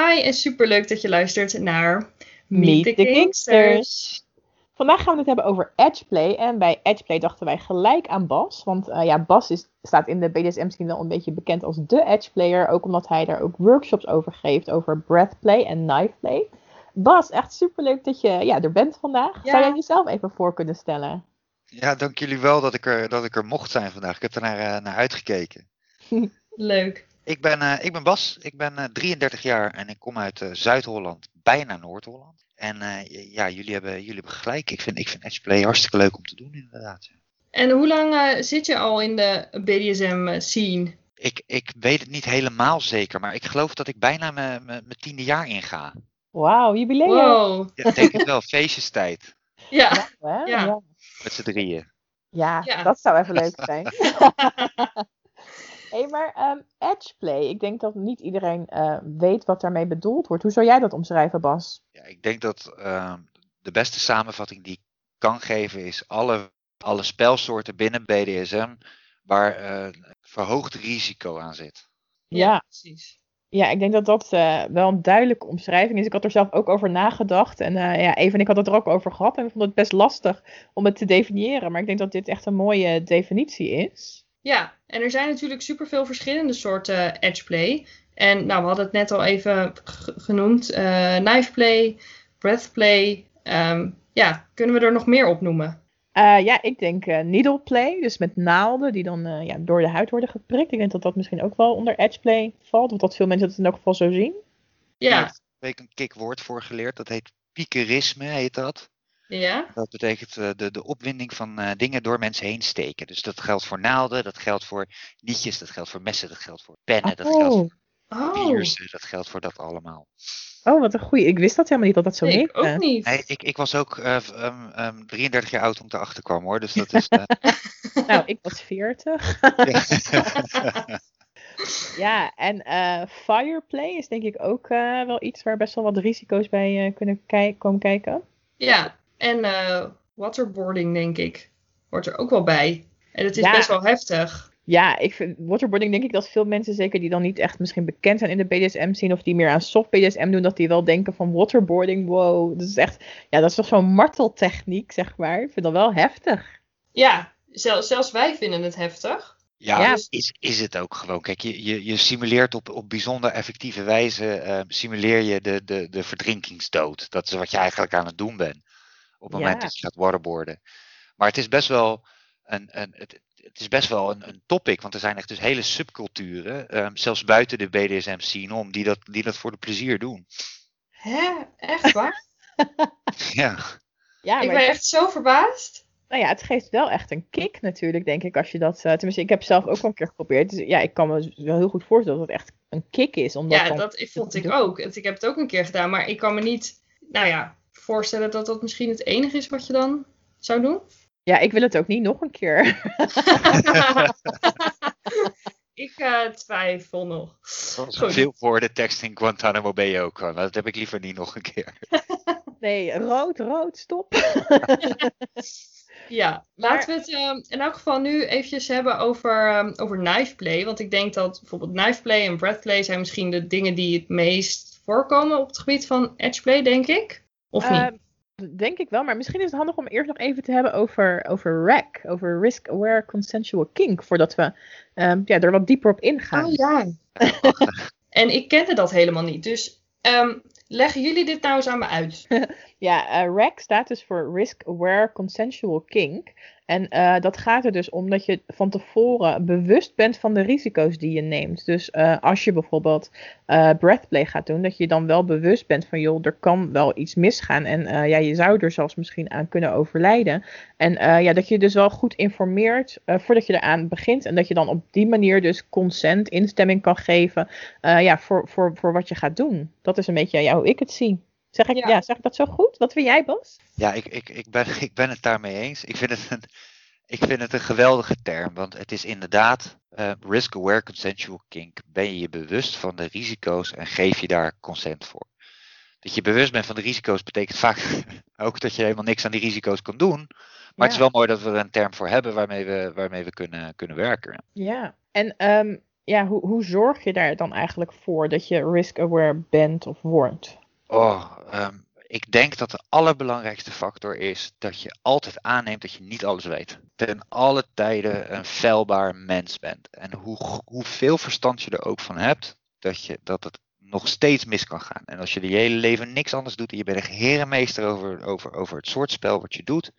Hi en superleuk dat je luistert naar Meet the Kingsters. Vandaag gaan we het hebben over edgeplay. En bij edgeplay dachten wij gelijk aan Bas. Want uh, ja, Bas is, staat in de BDSM-scene wel een beetje bekend als de edgeplayer. Ook omdat hij daar ook workshops over geeft over breathplay en knifeplay. Bas, echt superleuk dat je ja, er bent vandaag. Ja. Zou jij jezelf even voor kunnen stellen? Ja, dank jullie wel dat ik er, dat ik er mocht zijn vandaag. Ik heb er naar, eh, naar uitgekeken. Leuk. Ik ben, eh, ik ben Bas, ik ben eh, 33 jaar en ik kom uit eh, Zuid-Holland, bijna Noord-Holland. En eh, ja, jullie hebben, jullie hebben gelijk. Ik vind, ik vind Edgeplay hartstikke leuk om te doen inderdaad. En hoe lang eh, zit je al in de BDSM-scene? Ik, ik weet het niet helemaal zeker, maar ik geloof dat ik bijna mijn tiende jaar inga. Wauw, jubileum. Wow. Ja, denk ik wel, feestjestijd. Ja. Ja. ja. Met z'n drieën. Ja, Ja. dat zou even leuk zijn. hey, maar ehm edgeplay, ik denk dat niet iedereen eh, weet wat daarmee bedoeld wordt. Hoe zou jij dat omschrijven, Bas? Ja, ik denk dat ehm, de beste samenvatting die ik kan geven is alle, alle spelsoorten binnen BDSM waar eh, verhoogd risico aan zit. Ja. precies. Ja, ik denk dat dat eh, wel een duidelijke omschrijving is. Ik had er zelf ook over nagedacht. En eh ja, Eva en ik hadden het er ook over gehad. En we vonden het best lastig om het te definiëren. Maar ik denk dat dit echt een mooie definitie is. Ja, en er zijn natuurlijk superveel verschillende soorten edgeplay. En nou, we hadden het net al even genoemd. eh knifeplay, breathplay. Ehm ja, kunnen we er nog meer op noemen? Eh, ja, ik denk eh needle play. Dus met naalden die dan eh, ja, door de huid worden geprikt. Ik denk dat dat misschien ook wel onder edgeplay valt. Of dat veel mensen het in elk geval zo zien. Daar Ja, heb ik een kikwoord voor geleerd. Dat heet piekerisme, heet dat. Ja, Dat betekent eh, de, de opwinding van eh, dingen door mensen heen steken. Dus dat geldt voor naalden, dat geldt voor nietjes, dat geldt voor messen, dat geldt voor pennen, dat geldt voor Oh, dat geldt voor dat allemaal. oh, wat een goeie. Ik wist dat helemaal niet dat dat zo nee, ik ook niet. Nee, ik, ik was ook eh, v- ehm, ehm, 33 jaar oud om te achterkomen hoor. Dus dat is. eh, Nou, ik was 40. ja. En eh fireplay is denk ik ook eh, wel iets waar best wel wat risico's bij eh, kunnen kei- komen kijken. Ja, en eh, waterboarding denk ik. Hoort er ook wel bij. En het is Ja. best wel heftig. Ja, ik vind waterboarding denk ik dat veel mensen, zeker die dan niet echt misschien bekend zijn in de BDSM zien of die meer aan soft BDSM doen, dat die wel denken van waterboarding, wow, dat is echt, ja, dat is toch zo'n marteltechniek, zeg maar. Ik vind dat wel heftig. Ja, zel- zelfs wij vinden het heftig. Ja, Ja. Is, is het ook gewoon. Kijk, je, je, je simuleert op, op bijzonder effectieve wijze, eh, simuleer je de, de, de verdrinkingsdood. Dat is wat je eigenlijk aan het doen bent. Op het moment Ja. dat je gaat waterboarden. Maar het is best wel een, een, het, het is best wel een, een topic, want er zijn echt dus hele subculturen, ehm, zelfs buiten de BDSM-scene om, die dat, die dat voor de plezier doen. Hè? Echt waar? Ja, Ja, ik maar ben echt zo verbaasd. nou ja, het geeft wel echt een kick natuurlijk, denk ik, als je dat, eh, tenminste, ik heb zelf ook wel een keer geprobeerd. Dus ja, ik kan me wel heel goed voorstellen dat het echt een kick is. Omdat Ja, dat vond ik ook. Ik heb het ook een keer gedaan, maar ik kan me niet, nou ja, voorstellen dat dat misschien het enige is wat je dan zou doen. Ja, ik wil het ook niet nog een keer. ik eh, twijfel nog. Goed. veel woorden tekst in Guantanamo Bay ook. Dat heb ik liever niet nog een keer. Nee, rood, rood, stop. Ja, laten we het ehm, in elk geval nu eventjes hebben over, ehm, over knife play. Want ik denk dat bijvoorbeeld knife play en breath play zijn misschien de dingen die het meest voorkomen op het gebied van edge play, denk ik. Of niet? Ehm, denk ik wel, maar misschien is het handig om eerst nog even te hebben over, over RAC, over Risk Aware Consensual Kink, voordat we ehm, ja, er wat dieper op ingaan. Oh ja. en ik kende dat helemaal niet. Dus ehm, leggen jullie dit nou eens aan me uit? Ja, eh, RAC staat dus voor Risk Aware Consensual Kink. En eh, dat gaat er dus om dat je van tevoren bewust bent van de risico's die je neemt. Dus eh, als je bijvoorbeeld uh, breathplay gaat doen, dat je dan wel bewust bent van joh, er kan wel iets misgaan. En ja, je zou er zelfs misschien aan kunnen overlijden. En ja, dat je dus wel goed informeert voordat je eraan begint. En dat je dan op die manier dus consent, instemming kan geven ja, voor, voor, voor wat je gaat doen. Dat is een beetje ja, hoe ik het zie. Zeg ik, ja. zeg ik dat zo goed? Wat vind jij, Bas? Ja, ik, ik, ik, ben, ik ben het daarmee eens. Ik vind het een, ik vind het een geweldige term, want het is inderdaad uh, risk-aware consensual kink. Ben je je bewust van de risico's en geef je daar consent voor? Dat je bewust bent van de risico's betekent vaak ook dat je helemaal niks aan die risico's kan doen. Maar het is wel mooi dat we er een term voor hebben waarmee we, waarmee we kunnen, kunnen werken. Ja, en um, ja, hoe, hoe zorg je daar dan eigenlijk voor dat je risk-aware bent of wordt? Oh, um, ik denk dat de allerbelangrijkste factor is dat je altijd aanneemt dat je niet alles weet. Ten alle tijden een feilbaar mens bent. En hoe, hoeveel verstand je er ook van hebt, dat, je, dat het nog steeds mis kan gaan. En als je de hele leven niks anders doet en je bent echt herenmeester over, over, over het soort spel wat je doet,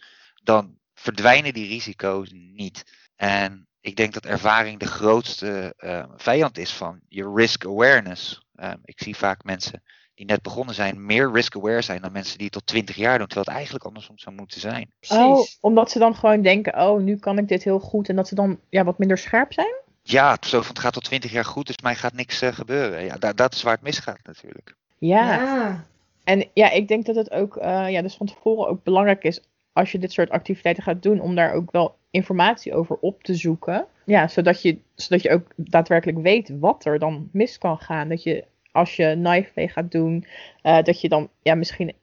dan verdwijnen die risico's niet. En ik denk dat ervaring de grootste uh, vijand is van je risk awareness. Uh, ik zie vaak mensen die net begonnen zijn, meer risk-aware zijn dan mensen die het tot 20 jaar doen, terwijl het eigenlijk andersom zou moeten zijn. Oh, omdat ze dan gewoon denken, oh, nu kan ik dit heel goed en dat ze dan ja, wat minder scherp zijn? Ja, zo van het gaat tot 20 jaar goed, dus mij gaat niks uh, gebeuren. Ja, dat, dat is waar het misgaat natuurlijk. Ja. ja. En ja, ik denk dat het ook, uh, ja, dus van tevoren ook belangrijk is als je dit soort activiteiten gaat doen, om daar ook wel informatie over op te zoeken. Ja, zodat je, zodat je ook daadwerkelijk weet wat er dan mis kan gaan. Dat je als je knife play gaat doen, uh, dat je dan ja, misschien.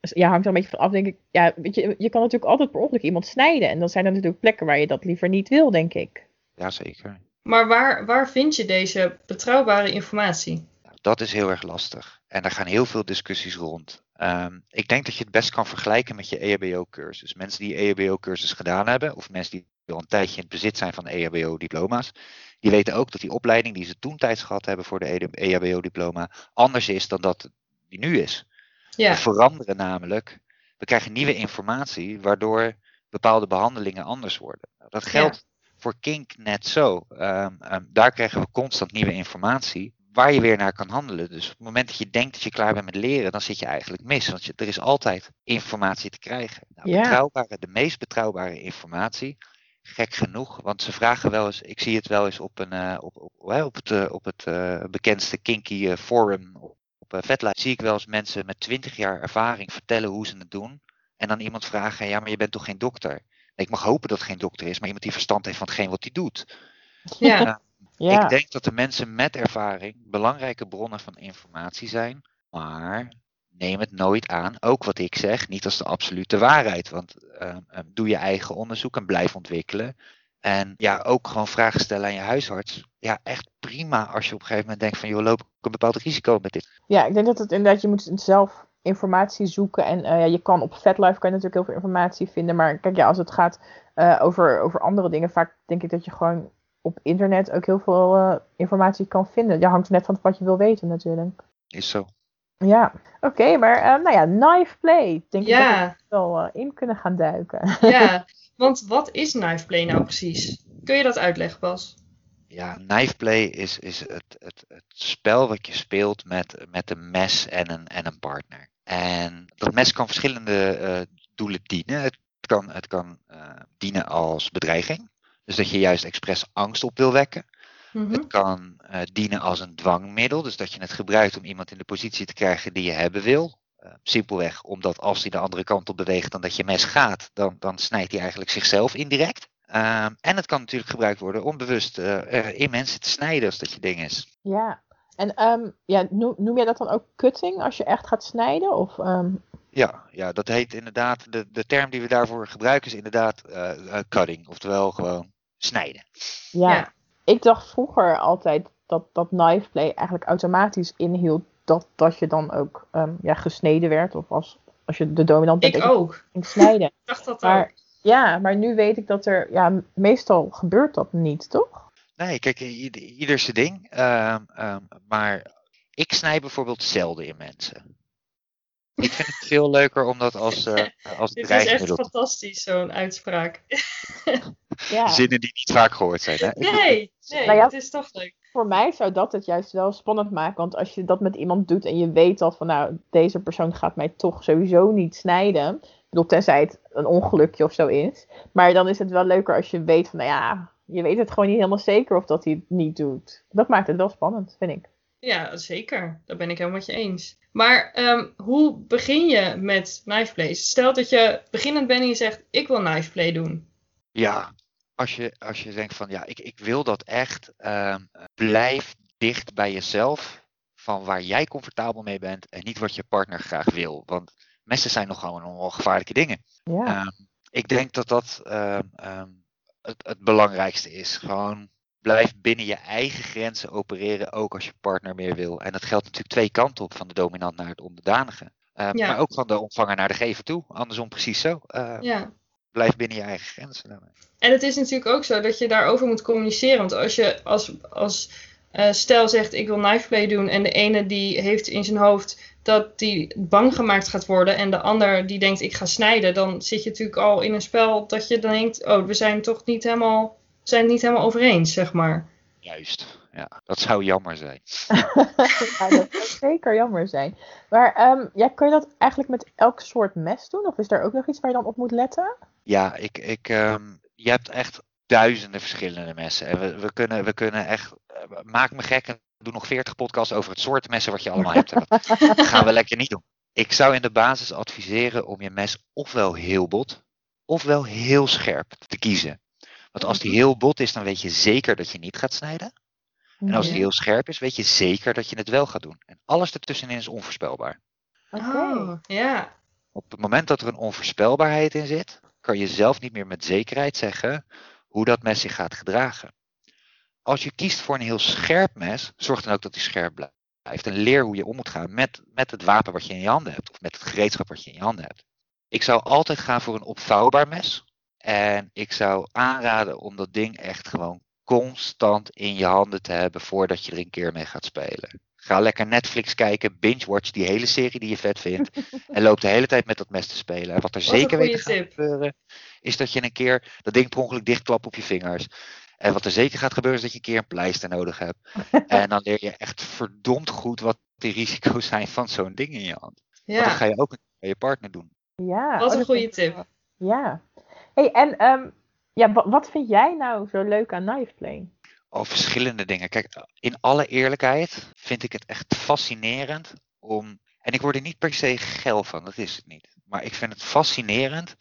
Ja, hangt er een beetje van af, denk ik. Ja, weet je, je kan natuurlijk altijd per ongeluk iemand snijden. En dan zijn er natuurlijk plekken waar je dat liever niet wil, denk ik. Jazeker. Maar waar, waar vind je deze betrouwbare informatie? Dat is heel erg lastig. En daar gaan heel veel discussies rond. Um, ik denk dat je het best kan vergelijken met je EHBO-cursus. Mensen die EHBO-cursus gedaan hebben, of mensen die al een tijdje in het bezit zijn van EHBO-diploma's, die weten ook dat die opleiding die ze toen tijds gehad hebben voor de EHBO-diploma anders is dan dat die nu is. Ja. We veranderen namelijk, we krijgen nieuwe informatie waardoor bepaalde behandelingen anders worden. Nou, dat geldt voor kink net zo. Um, um, daar krijgen we constant nieuwe informatie waar je weer naar kan handelen. Dus op het moment dat je denkt dat je klaar bent met leren, dan zit je eigenlijk mis. Want je, er is altijd informatie te krijgen. Nou, betrouwbare, de meest betrouwbare informatie gek genoeg. Want ze vragen wel eens, ik zie het wel eens op, een, uh, op, op, op het, uh, op het uh, bekendste kinky forum op, op Vetlife, zie ik wel eens mensen met 20 jaar ervaring vertellen hoe ze het doen. En dan iemand vragen, ja, maar je bent toch geen dokter? ik mag hopen dat het geen dokter is, maar iemand die verstand heeft van hetgeen wat hij doet. Ja. Ja. Ik denk dat de mensen met ervaring belangrijke bronnen van informatie zijn, maar neem het nooit aan, ook wat ik zeg, niet als de absolute waarheid. Want uh, doe je eigen onderzoek en blijf ontwikkelen. En ja, ook gewoon vragen stellen aan je huisarts. Ja, echt prima als je op een gegeven moment denkt van, joh, loop ik een bepaald risico met dit. Ja, ik denk dat het inderdaad, je moet zelf informatie zoeken. En uh, ja, je kan op VetLife kan je natuurlijk heel veel informatie vinden. Maar kijk, ja, als het gaat uh, over, over andere dingen, vaak denk ik dat je gewoon op internet ook heel veel uh, informatie kan vinden. Ja, hangt net van wat je wil weten natuurlijk. Is zo. Ja, oké, maar uh, nou ja, knife play. Denk ja. ik dat we wel uh, in kunnen gaan duiken. Ja, want wat is knife play nou precies? Kun je dat uitleggen, Bas? Ja, knife play is, is het, het, het spel wat je speelt met, met een mes en een, en een partner. En dat mes kan verschillende uh, doelen dienen. Het kan, het kan dienen als bedreiging. Dus dat je juist expres angst op wil wekken. Het mhm. kan uh, dienen als een dwangmiddel, dus dat je het gebruikt om iemand in de positie te krijgen die je hebben wil. Uh, simpelweg omdat als hij de andere kant op beweegt dan dat je mes gaat, dan, dan snijdt hij eigenlijk zichzelf indirect. Uh, en het kan natuurlijk gebruikt worden om bewust uh, in mensen te snijden als dat je ding is. Ja, en um, ja, noem, noem jij dat dan ook cutting als je echt gaat snijden? Of, um... ja, ja, dat heet inderdaad, de, de term die we daarvoor gebruiken is inderdaad cutting, oftewel gewoon snijden. ja. ja ik dacht vroeger altijd dat, dat knife play eigenlijk automatisch inhield dat, dat je dan ook um, ja, gesneden werd. Of als, als je de dominant bent. Ik ook. In snijden. ik dacht dat maar, ook. Ja, maar nu weet ik dat er, ja, meestal gebeurt dat niet, toch? Nee, kijk, ieder, ieder zijn ding. Um, um, maar ik snij bijvoorbeeld zelden in mensen. Ik vind het veel leuker om dat als, uh, als Dit is echt fantastisch, zo'n uitspraak. Ja. zinnen die niet vaak gehoord zijn. Hè? Nee, nee, Nou ja. het is toch leuk. Voor mij zou dat het juist wel spannend maken. Want als je dat met iemand doet en je weet al van nou, deze persoon gaat mij toch sowieso niet snijden. Ik bedoel, tenzij het een ongelukje of zo is. Maar dan is het wel leuker als je weet van nou ja, je weet het gewoon niet helemaal zeker of dat hij het niet doet. Dat maakt het wel spannend, vind ik. Ja, zeker. Daar ben ik helemaal met je eens. Maar ehm, hoe begin je met knife Stel dat je beginnend bent en je zegt, ik wil knife play doen. Ja, als je, als je denkt van ja, ik, ik wil dat echt, ehm, blijf dicht bij jezelf van waar jij comfortabel mee bent en niet wat je partner graag wil. Want messen zijn nog gewoon nogal gevaarlijke dingen. Ja. Ehm, ik denk dat dat ehm, ehm, het, het belangrijkste is. Gewoon blijf binnen je eigen grenzen opereren, ook als je partner meer wil. En dat geldt natuurlijk twee kanten op, van de dominant naar het onderdanige. Ehm, Ja. Maar ook van de ontvanger naar de gever toe. Andersom precies zo. Ehm, Ja. Blijf binnen je eigen grenzen. En het is natuurlijk ook zo dat je daarover moet communiceren. Want als je als, als eh, stel zegt ik wil knife play doen en de ene die heeft in zijn hoofd dat die bang gemaakt gaat worden en de ander die denkt ik ga snijden, dan zit je natuurlijk al in een spel dat je dan denkt oh we zijn toch niet helemaal, zijn het niet helemaal over eens zeg maar. Juist. Ja, dat zou jammer zijn. ja, dat zou zeker jammer zijn. Maar ehm, ja, kun je dat eigenlijk met elk soort mes doen? Of is er ook nog iets waar je dan op moet letten? Ja, ik, ik, ehm, je hebt echt duizenden verschillende messen. En we, we, kunnen, we kunnen echt. eh, maak me gek en doe nog 40 podcasts over het soort messen wat je allemaal hebt. Dat gaan we lekker niet doen. Ik zou in de basis adviseren om je mes ofwel heel bot, ofwel heel scherp te kiezen. Want als die heel bot is, dan weet je zeker dat je niet gaat snijden. En als die heel scherp is, weet je zeker dat je het wel gaat doen. En alles ertussenin is onvoorspelbaar. Oké. Oh, ja. Op het moment dat er een onvoorspelbaarheid in zit, kan je zelf niet meer met zekerheid zeggen hoe dat mes zich gaat gedragen. Als je kiest voor een heel scherp mes, zorg dan ook dat hij scherp blijft. En leer hoe je om moet gaan met, met het wapen wat je in je handen hebt. Of met het gereedschap wat je in je handen hebt. Ik zou altijd gaan voor een opvouwbaar mes. En ik zou aanraden om dat ding echt gewoon constant in je handen te hebben voordat je er een keer mee gaat spelen. Ga lekker Netflix kijken, binge-watch die hele serie die je vet vindt. en loop de hele tijd met dat mes te spelen. En wat er Wat zeker weet tip. gebeuren, is dat je een keer dat ding per ongeluk dichtklapt op je vingers. En wat er zeker gaat gebeuren, is dat je een keer een pleister nodig hebt. en dan leer je echt verdomd goed wat de risico's zijn van zo'n ding in je hand. Want dat ga je ook bij je partner doen. Ja, wat oh, een dat goede tip. Ja. Hey, en ehm, ja, wa- wat vind jij nou zo leuk aan knife? Al verschillende dingen. Kijk, in alle eerlijkheid vind ik het echt fascinerend om. En ik word er niet per se geil van, dat is het niet. Maar ik vind het fascinerend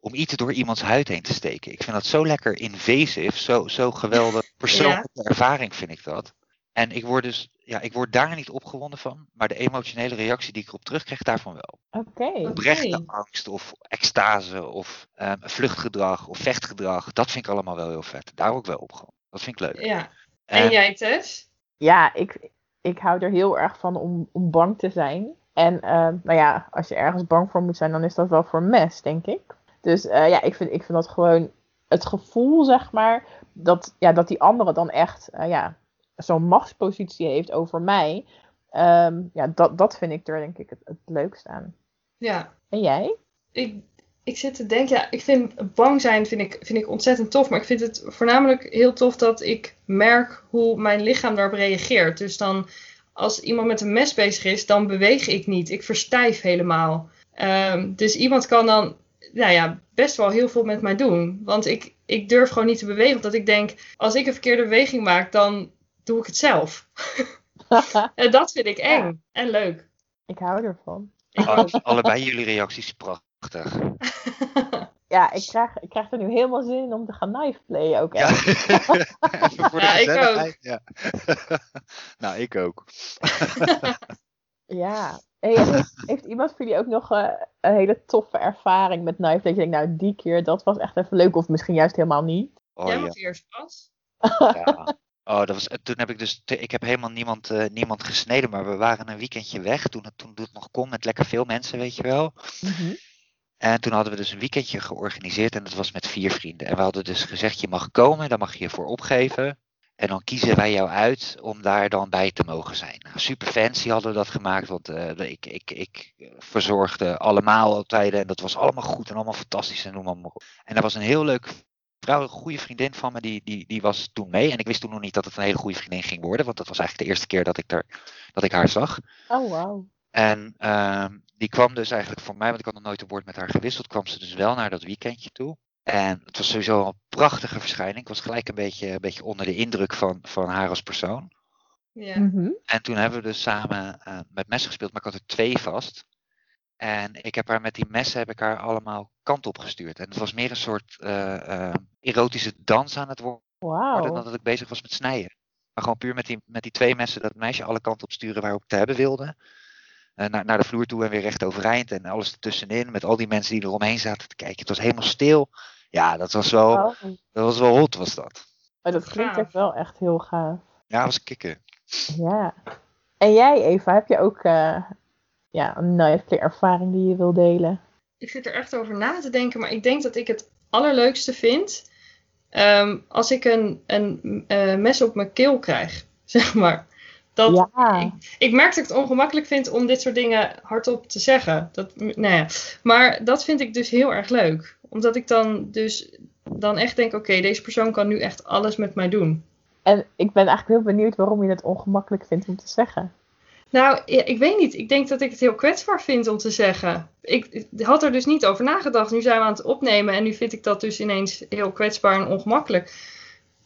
om iets door iemands huid heen te steken. Ik vind dat zo lekker invasive, zo, zo geweldig persoonlijke ervaring vind ik dat. En ik word dus, ja, ik word daar niet opgewonden van, maar de emotionele reactie die ik erop terugkrijg, daarvan wel. Oké. Oprechte angst of extase of ehm, vluchtgedrag of vechtgedrag, dat vind ik allemaal wel heel vet. Daar ook wel opgewonden. Dat vind ik leuk. Ja. En En- jij Tess? Ja, ik, ik hou er heel erg van om, om bang te zijn. En ehm, nou ja, als je ergens bang voor moet zijn, dan is dat wel voor mes, denk ik. Dus eh, ja, ik vind, ik vind dat gewoon het gevoel, zeg maar, dat, ja, dat die andere dan echt eh, ja, zo'n machtspositie heeft over mij. Ehm, ja, dat, dat vind ik er denk ik het, het leukst aan. Ja. En jij? ik, ik zit te denken, ja, ik vind bang zijn vind ik, vind ik ontzettend tof. Maar ik vind het voornamelijk heel tof dat ik merk hoe mijn lichaam daarop reageert. Dus dan, als iemand met een mes bezig is, dan beweeg ik niet. Ik verstijf helemaal. Ehm, dus iemand kan dan, nou ja, best wel heel veel met mij doen. Want ik, ik durf gewoon niet te bewegen. Omdat ik denk, als ik een verkeerde beweging maak, dan doe ik het zelf. En dat vind ik eng en leuk. ik hou ervan. Ik Alle- ook. allebei jullie reacties prachtig. Ja, ik krijg, ik krijg er nu helemaal zin in om te gaan knife playen ook. Ja. echt. Even voor de Ja, ik gezelligheid, Ja. nou, ik ook. Ja. Hey, heeft, heeft iemand voor jullie ook nog eh, een hele toffe ervaring met knife? Dat je denkt, nou die keer, dat was echt even leuk. Of misschien juist helemaal niet. Oh, Jij ja. mag eerst pas. ja. Oh, dat was, toen heb ik dus, ik heb helemaal niemand, eh, niemand gesneden, maar we waren een weekendje weg toen het, toen het nog kon met lekker veel mensen, weet je wel. Mhm. En toen hadden we dus een weekendje georganiseerd en dat was met vier vrienden. En we hadden dus gezegd, je mag komen, daar mag je je voor opgeven. En dan kiezen wij jou uit om daar dan bij te mogen zijn. Nou, super fancy hadden we dat gemaakt, want eh, ik, ik, ik verzorgde allemaal altijd. En dat was allemaal goed en allemaal fantastisch en noem maar op. En er was een heel leuk vrouw, een goede vriendin van me, die, die, die was toen mee. En ik wist toen nog niet dat het een hele goede vriendin ging worden, want dat was eigenlijk de eerste keer dat ik, er, dat ik haar zag. Oh, wow. En ehm, die kwam dus eigenlijk voor mij, want ik had nog nooit een woord met haar gewisseld, kwam ze dus wel naar dat weekendje toe. En het was sowieso een prachtige verschijning. Ik was gelijk een beetje, een beetje onder de indruk van, van haar als persoon. Ja. Mhm. En toen hebben we dus samen eh, met messen gespeeld, maar ik had er twee vast. En ik heb haar met die messen heb ik haar allemaal kant op gestuurd. En het was meer een soort eh, eh, erotische dans aan het worden dan Wauw. dat ik bezig was met snijden. Maar gewoon puur met die, met die twee messen dat meisje alle kanten op sturen waar ik te hebben wilde. Eh, naar, naar de vloer toe en weer recht overeind en alles ertussenin. Met al die mensen die eromheen zaten te kijken. Het was helemaal stil. Ja, dat was wel, dat was wel hot was dat. Oh, dat klinkt echt wel echt heel gaaf. Ja, was kicken. Ja. En jij, Eva, heb je ook eh, ja, een Nightplay ervaring die je wil delen? Ik zit er echt over na te denken, maar ik denk dat ik het allerleukste vind ehm, als ik een, een eh, mes op mijn keel krijg, zeg maar. Dat, ja. ik, ik merk dat ik het ongemakkelijk vind om dit soort dingen hardop te zeggen. Dat, nou ja. Maar dat vind ik dus heel erg leuk. Omdat ik dan dus dan echt denk, oké, deze persoon kan nu echt alles met mij doen. En ik ben eigenlijk heel benieuwd waarom je het ongemakkelijk vindt om te zeggen. Nou, ik weet niet. Ik denk dat ik het heel kwetsbaar vind om te zeggen. Ik, had er dus niet over nagedacht. Nu zijn we aan het opnemen en nu vind ik dat dus ineens heel kwetsbaar en ongemakkelijk.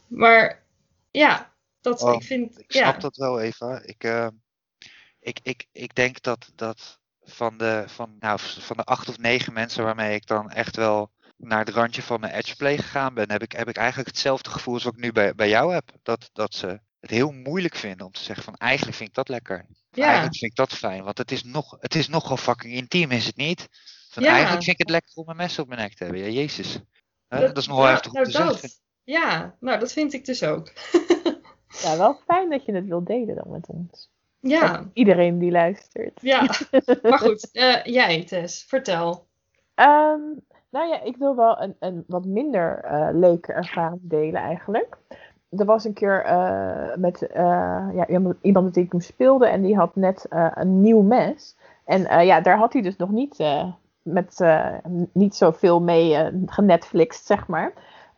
Maar ja, dat Oh, ik vind. Ik snap ja. dat wel, Eva. Ik, eh, ik, ik, ik denk dat, dat van, de, van, nou, van de acht of negen mensen waarmee ik dan echt wel naar het randje van mijn edgeplay gegaan ben, heb ik, heb ik eigenlijk hetzelfde gevoel als wat ik nu bij, bij jou heb. Dat, dat ze het heel moeilijk vinden om te zeggen van eigenlijk vind ik dat lekker. Ja. Eigenlijk vind ik dat fijn, want het is, nog, het is nogal fucking intiem, is het niet? Van Ja. eigenlijk vind ik het lekker om een mes op mijn nek te hebben. Ja, jezus. Hè, dat, is nogal ja, heftig om nou, te dat. zeggen. Ja, nou dat vind ik dus ook. Ja, wel fijn dat je het wilt delen dan met ons. Ja, Met iedereen die luistert. ja. maar goed, eh, jij Tess, vertel. Ehm, nou ja, ik wil wel een, een wat minder eh, leuke ervaring delen eigenlijk. Er was een keer eh, met eh, ja, iemand, met wie ik toen speelde en die had net eh, een nieuw mes. En ja, daar had hij dus nog niet, met, niet zoveel mee genetflixt, zeg maar.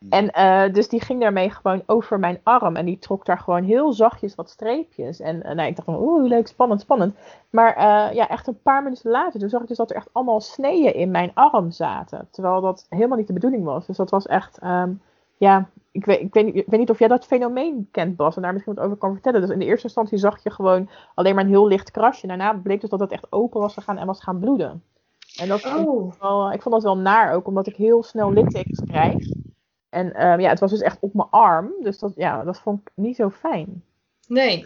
En eh, dus die ging daarmee gewoon over mijn arm. En die trok daar gewoon heel zachtjes wat streepjes. En nou, ik dacht van, oeh, leuk, spannend, spannend. Maar ja, echt een paar minuten later, toen zag ik dus dat er echt allemaal sneeën in mijn arm zaten. Terwijl dat helemaal niet de bedoeling was. Dus dat was echt, ehm, ja, ik weet, ik, weet niet, ik weet niet of jij dat fenomeen kent, Bas. En daar misschien wat over kan vertellen. Dus in de eerste instantie zag je gewoon alleen maar een heel licht krasje. Daarna bleek dus dat het echt open was gegaan en was gaan bloeden. En dat ik Oh, wel, ik vond dat wel naar ook, omdat ik heel snel littekens krijg. En ehm, ja, het was dus echt op mijn arm. Dus dat, ja, dat vond ik niet zo fijn. nee.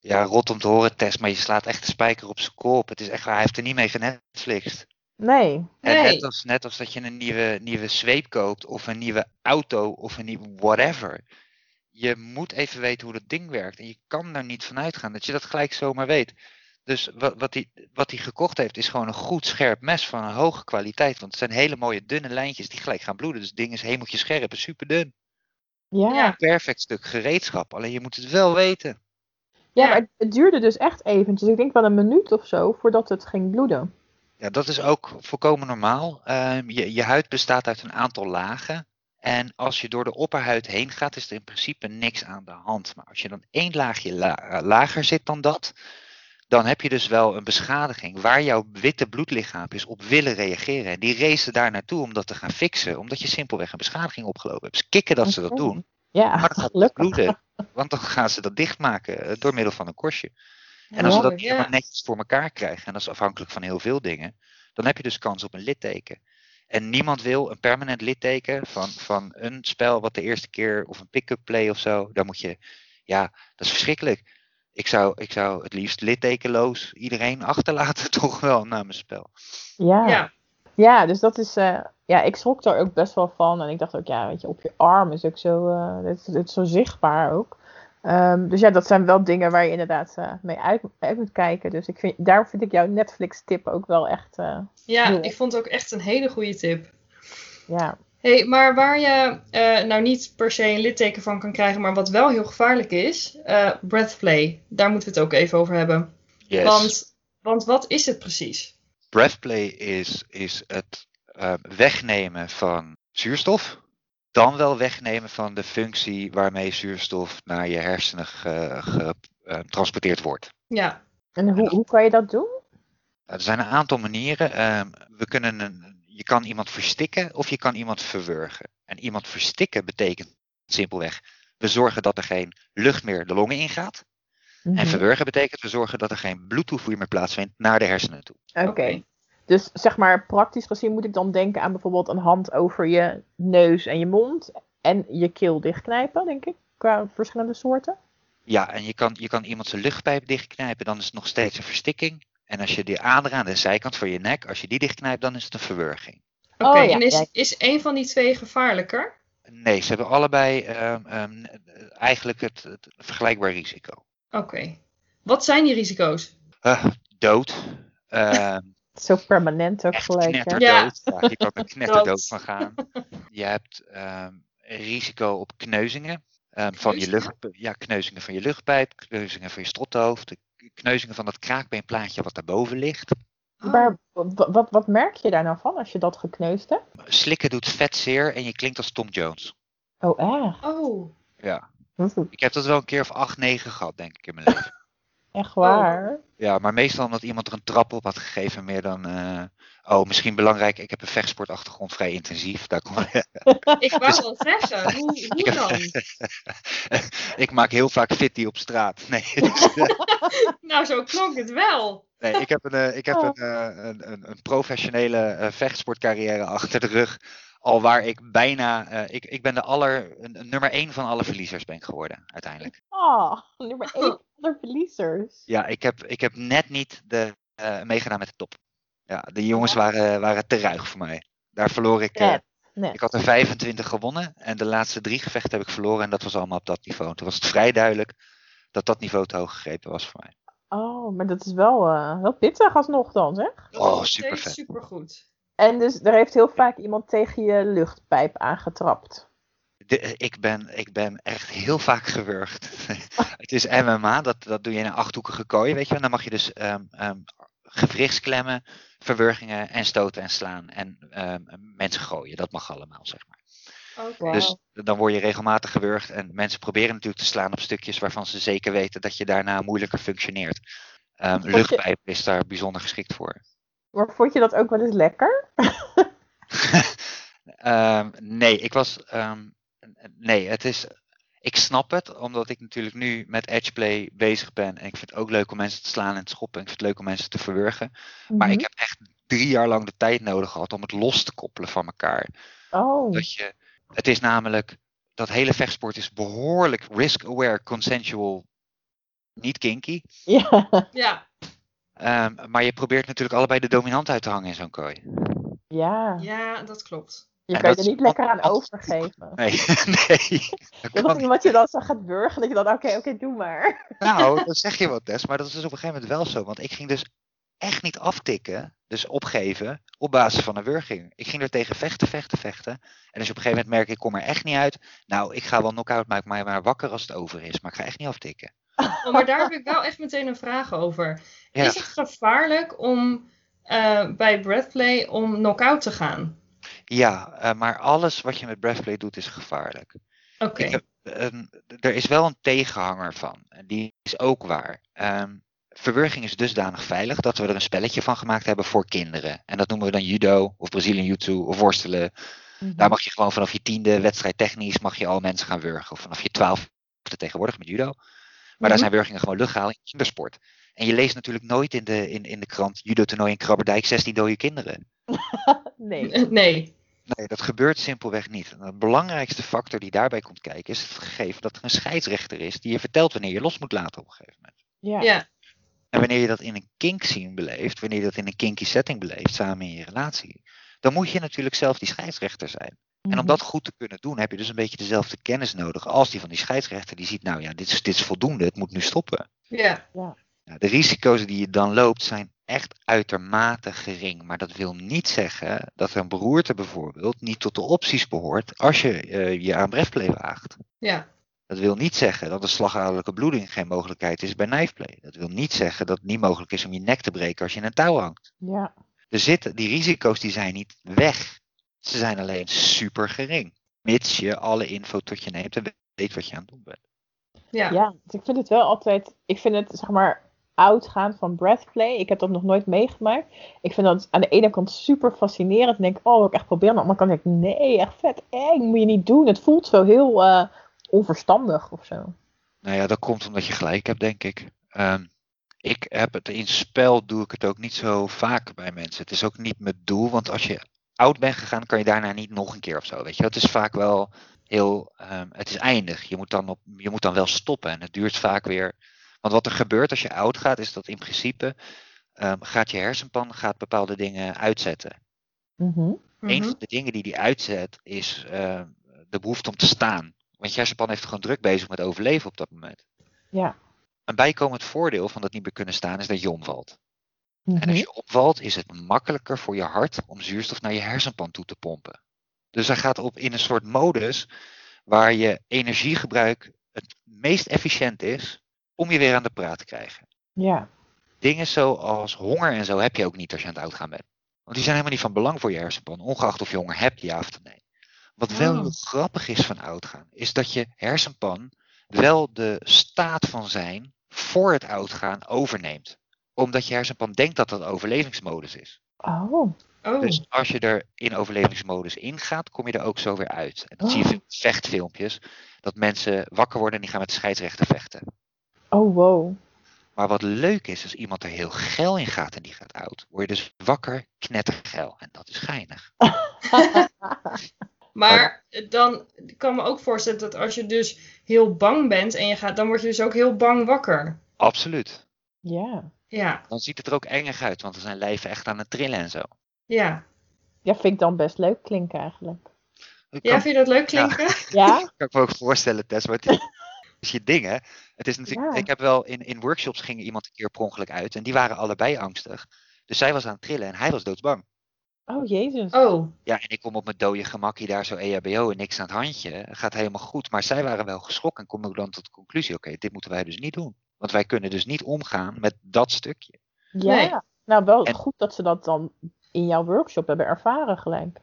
Ja, rot om te horen, Tess, maar je slaat echt de spijker op zijn kop. Het is echt hij heeft er niet mee genetflixt. Nee. En Nee. net als, net als dat je een nieuwe, nieuwe zweep koopt, of een nieuwe auto, of een nieuwe whatever. Je moet even weten hoe dat ding werkt. En je kan er niet van uitgaan dat je dat gelijk zomaar weet. Dus wat, wat, hij, wat hij gekocht heeft, is gewoon een goed scherp mes van een hoge kwaliteit. Want het zijn hele mooie dunne lijntjes die gelijk gaan bloeden. Dus het ding is hemeltje scherp en super dun. Ja. Perfect stuk gereedschap. Alleen je moet het wel weten. Ja. maar het, het duurde dus echt eventjes. Ik denk wel een minuut of zo voordat het ging bloeden. Ja, dat is ook volkomen normaal. Ehm, je, je huid bestaat uit een aantal lagen. En als je door de opperhuid heen gaat, is er in principe niks aan de hand. Maar als je dan één laagje la- eh, lager zit dan dat, dan heb je dus wel een beschadiging waar jouw witte bloedlichaampjes op willen reageren. En die racen daar naartoe om dat te gaan fixen, omdat je simpelweg een beschadiging opgelopen hebt. Ze kikken dat ze dat Oké. doen, Ja, maar dan gaat bloeden. Want dan gaan ze dat dichtmaken eh, door middel van een korstje. En als ze dat Ja. helemaal netjes voor elkaar krijgen, en dat is afhankelijk van heel veel dingen, dan heb je dus kans op een litteken. En niemand wil een permanent litteken van, van een spel wat de eerste keer, of een pick-up play of zo, dan moet je, ja, dat is verschrikkelijk. Ik zou, ik zou het liefst littekenloos iedereen achterlaten, toch wel, na mijn spel. Ja. Ja. Ja, dus dat is. eh, ja, ik schrok daar ook best wel van. En ik dacht ook, ja, weet je, op je arm is ook zo. eh het, het is zo zichtbaar ook. Ehm, dus ja, dat zijn wel dingen waar je inderdaad eh, mee uit, uit moet kijken. Dus ik vind, daar vind ik jouw Netflix-tip ook wel echt. eh, Ja, ik vond het ook echt een hele goede tip. ja. Hey, maar waar je eh, nou niet per se een litteken van kan krijgen, maar wat wel heel gevaarlijk is, eh breathplay. Daar moeten we het ook even over hebben. Yes. Want, want wat is het precies? Breathplay is, is het eh, wegnemen van zuurstof. Dan wel wegnemen van de functie waarmee zuurstof naar je hersenen ge- ge- getransporteerd wordt. Ja, En hoe, hoe kan je dat doen? Er zijn een aantal manieren. Ehm, we kunnen een, je kan iemand verstikken of je kan iemand verwurgen. En iemand verstikken betekent simpelweg, we zorgen dat er geen lucht meer de longen ingaat. En Mhm. verwurgen betekent, we zorgen dat er geen bloedtoevoer meer plaatsvindt naar de hersenen toe. Oké. Oké. Dus zeg maar, praktisch gezien moet ik dan denken aan bijvoorbeeld een hand over je neus en je mond. En je keel dichtknijpen, denk ik, qua verschillende soorten. Ja, en je kan, je kan iemand zijn luchtpijp dichtknijpen, dan is het nog steeds een verstikking. En als je die ader aan de zijkant van je nek, als je die dichtknijpt, dan is het een verwurging. oké. Oh, ja, en is, is een van die twee gevaarlijker? Nee, ze hebben allebei ehm, ehm, eigenlijk het, het vergelijkbaar risico. Oké. Wat zijn die risico's? Eh, dood. ehm, Zo permanent ook echt gelijk. Knetterdood. Ja. je kan er knetterdood Dood. van gaan. Je hebt ehm, risico op kneuzingen. ehm, van je Kneuzingen? lucht, ja, kneuzingen van je luchtpijp, kneuzingen van je strothoofd, kneuzingen van dat kraakbeenplaatje wat daarboven ligt. Oh, Maar wa- wat, wat merk je daar nou van als je dat gekneusd hebt? Slikken doet vet zeer en je klinkt als Tom Jones. Oh, echt? Oh, Ja. Dat is Ik heb dat wel een keer of acht, negen gehad, denk ik, in mijn leven. Echt waar. Ja, maar meestal omdat iemand er een trap op had gegeven, meer dan... eh, oh, misschien belangrijk, ik heb een vechtsportachtergrond vrij intensief. Daar kom... ik wou wel zeggen. Hoe, hoe dan? ik maak heel vaak fitty op straat. Nee, dus, Nou, zo klonk het wel. nee ik heb, een, eh, ik heb Oh. een, eh, een, een, een professionele eh, vechtsportcarrière achter de rug. Al waar ik bijna... eh, ik, ik ben de aller... nummer één van alle verliezers ben geworden, uiteindelijk. Oh, nummer 1 van de verliezers. Ja, ik heb, ik heb net niet de, eh, meegedaan met de top. Ja, de jongens waren, waren te ruig voor mij. Daar verloor ik. eh, Net, net. ik had er 25 gewonnen en de laatste drie gevechten heb ik verloren en dat was allemaal op dat niveau. Toen was het vrij duidelijk dat dat niveau te hoog gegrepen was voor mij. Oh, maar dat is wel, eh, wel pittig alsnog dan, zeg. Dat Oh, super vet. supergoed. En dus er heeft heel vaak iemand tegen je luchtpijp aangetrapt. De- ik, ben, ik ben echt heel vaak gewurgd. het is MMA, dat, dat doe je in een achthoekige kooi, weet je. En dan mag je dus ehm ehm, gewrichtsklemmen, verwurgingen en stoten en slaan. En ehm, mensen gooien, dat mag allemaal, zeg maar. Dus dan word je regelmatig gewurgd. En mensen proberen natuurlijk te slaan op stukjes waarvan ze zeker weten dat je daarna moeilijker functioneert. Ehm, luchtpijp is daar bijzonder geschikt voor. Maar vond je dat ook wel eens lekker? Ehm, nee, ik was. ehm, nee, het is. Ik snap het, omdat ik natuurlijk nu met edgeplay bezig ben. En ik vind het ook leuk om mensen te slaan en te schoppen. En ik vind het leuk om mensen te verwurgen. Maar ik Mhm. heb echt drie jaar lang de tijd nodig gehad om het los te koppelen van elkaar. Oh, Dat je, het is namelijk, dat hele vechtsport is behoorlijk risk-aware, consensual, niet kinky. ja. Ja, Ehm, maar je probeert natuurlijk allebei de dominant uit te hangen in zo'n kooi. ja. ja, dat klopt. Je En kan je er niet lekker aan overgeven. Nee, nee. Dat Dat is iemand je dan zo gaat burgen, dat je dan, oké, oké, doe maar. Nou, dan zeg je wat, Des, maar dat is dus op een gegeven moment wel zo. Want ik ging dus echt niet aftikken, dus opgeven, op basis van een wurging. Ik ging er tegen vechten, vechten, vechten. En je op een gegeven moment merkt, ik kom er echt niet uit. Nou, ik ga wel knock-out, maak mij maar wakker als het over is. Maar ik ga echt niet aftikken. Oh, maar daar heb ik wel echt meteen een vraag over. Ja. Is het gevaarlijk om eh, bij breathplay om knock-out te gaan? Ja, eh, maar alles wat je met breathplay doet is gevaarlijk. Oké. Een- er is wel een tegenhanger van. En die is ook waar. Ehm, verwurging is dusdanig veilig dat we er een spelletje van gemaakt hebben voor kinderen. En dat noemen we dan judo of Brazilian jiu-jitsu of worstelen. Daar mag je gewoon vanaf je tiende wedstrijd technisch mag je al mensen gaan wurgen. Of vanaf je twaalfde tegenwoordig met judo. Maar daar Mhm. zijn wurgingen gewoon legaal in kindersport. En je leest natuurlijk nooit in de, in, in de krant judo-toernooi in Krabberdijk 16 dode kinderen. Nee. Nee. Nee, dat gebeurt simpelweg niet. En de belangrijkste factor die daarbij komt kijken is het gegeven dat er een scheidsrechter is die je vertelt wanneer je los moet laten op een gegeven moment. Ja. Ja. En wanneer je dat in een kink scene beleeft, wanneer je dat in een kinky setting beleeft samen in je relatie, dan moet je natuurlijk zelf die scheidsrechter zijn. En om Mhm. dat goed te kunnen doen, heb je dus een beetje dezelfde kennis nodig als die van die scheidsrechter. Die ziet, nou ja, dit is, dit is voldoende, het moet nu stoppen. Ja. Ja, de risico's die je dan loopt zijn echt uitermate gering. Maar dat wil niet zeggen dat een beroerte bijvoorbeeld niet tot de opties behoort als je eh, je aan breathplay waagt. Ja. Dat wil niet zeggen dat een slagaderlijke bloeding geen mogelijkheid is bij knifeplay. Dat wil niet zeggen dat het niet mogelijk is om je nek te breken als je in een touw hangt. Ja. Er zitten, die risico's die zijn niet weg. Ze zijn alleen super gering. Mits je alle info tot je neemt en weet wat je aan het doen bent. Ja. Ja, dus ik vind het wel altijd. Ik vind het zeg maar uitgaan van breathplay. Ik heb dat nog nooit meegemaakt. Ik vind dat aan de ene kant super fascinerend. En denk, oh, wil ik echt proberen. Aan de andere kant denk ik, nee, echt vet eng. Moet je niet doen. Het voelt zo heel eh, onverstandig of zo. Nou ja, dat komt omdat je gelijk hebt, denk ik. Ehm, ik heb het in spel doe ik het ook niet zo vaak bij mensen. Het is ook niet mijn doel, want als je oud bent gegaan, kan je daarna niet nog een keer of zo. Weet je, het is vaak wel heel, ehm, het is eindig. Je moet, dan op, je moet dan wel stoppen en het duurt vaak weer. Want wat er gebeurt als je oud gaat, is dat in principe ehm, gaat je hersenpan gaat bepaalde dingen uitzetten. Mhm. Een van de dingen die die uitzet is ehm, de behoefte om te staan. Want je hersenpan heeft gewoon druk bezig met overleven op dat moment. Ja. Een bijkomend voordeel van dat niet meer kunnen staan is dat je omvalt. En Mhm. als je opvalt, is het makkelijker voor je hart om zuurstof naar je hersenpan toe te pompen. Dus hij gaat op in een soort modus waar je energiegebruik het meest efficiënt is om je weer aan de praat te krijgen. Ja. Dingen zoals honger en zo heb je ook niet als je aan het uitgaan bent. Want die zijn helemaal niet van belang voor je hersenpan, ongeacht of je honger hebt, ja of nee. Wat wel Oh. heel grappig is van oudgaan, is dat je hersenpan wel de staat van zijn voor het oudgaan overneemt. Omdat je hersenpan denkt dat dat overlevingsmodus is. Oh. Oh. Dus als je er in overlevingsmodus ingaat, kom je er ook zo weer uit. En dat zie je Oh. in vechtfilmpjes, dat mensen wakker worden en die gaan met de scheidsrechter vechten. Oh, wow. Maar wat leuk is, als iemand er heel geil in gaat en die gaat oud, word je dus wakker, knettergeil. En dat is geinig. Maar dan ik kan me ook voorstellen dat als je dus heel bang bent en je gaat, dan word je dus ook heel bang wakker. Absoluut. ja. Ja, Dan ziet het er ook engig uit, want er zijn lijven echt aan het trillen en zo. ja. Ja, vind ik dan best leuk klinken eigenlijk. Ja, vind je dat leuk klinken? Ja? kan ik me ook voorstellen, Tess. Het is, je ding, hè? Het is natuurlijk, Ja. Ik heb wel in, in workshops ging iemand een keer per ongeluk uit en die waren allebei angstig. Dus zij was aan het trillen en hij was doodsbang. Oh, jezus. Oh, Ja, en ik kom op mijn dode gemakkie daar zo E EHBO en niks aan het handje. Gaat helemaal goed. Maar zij waren wel geschrokken en komen dan tot de conclusie: oké, dit moeten wij dus niet doen. Want wij kunnen dus niet omgaan met dat stukje. ja. nee. Nou, wel En- goed dat ze dat dan in jouw workshop hebben ervaren gelijk.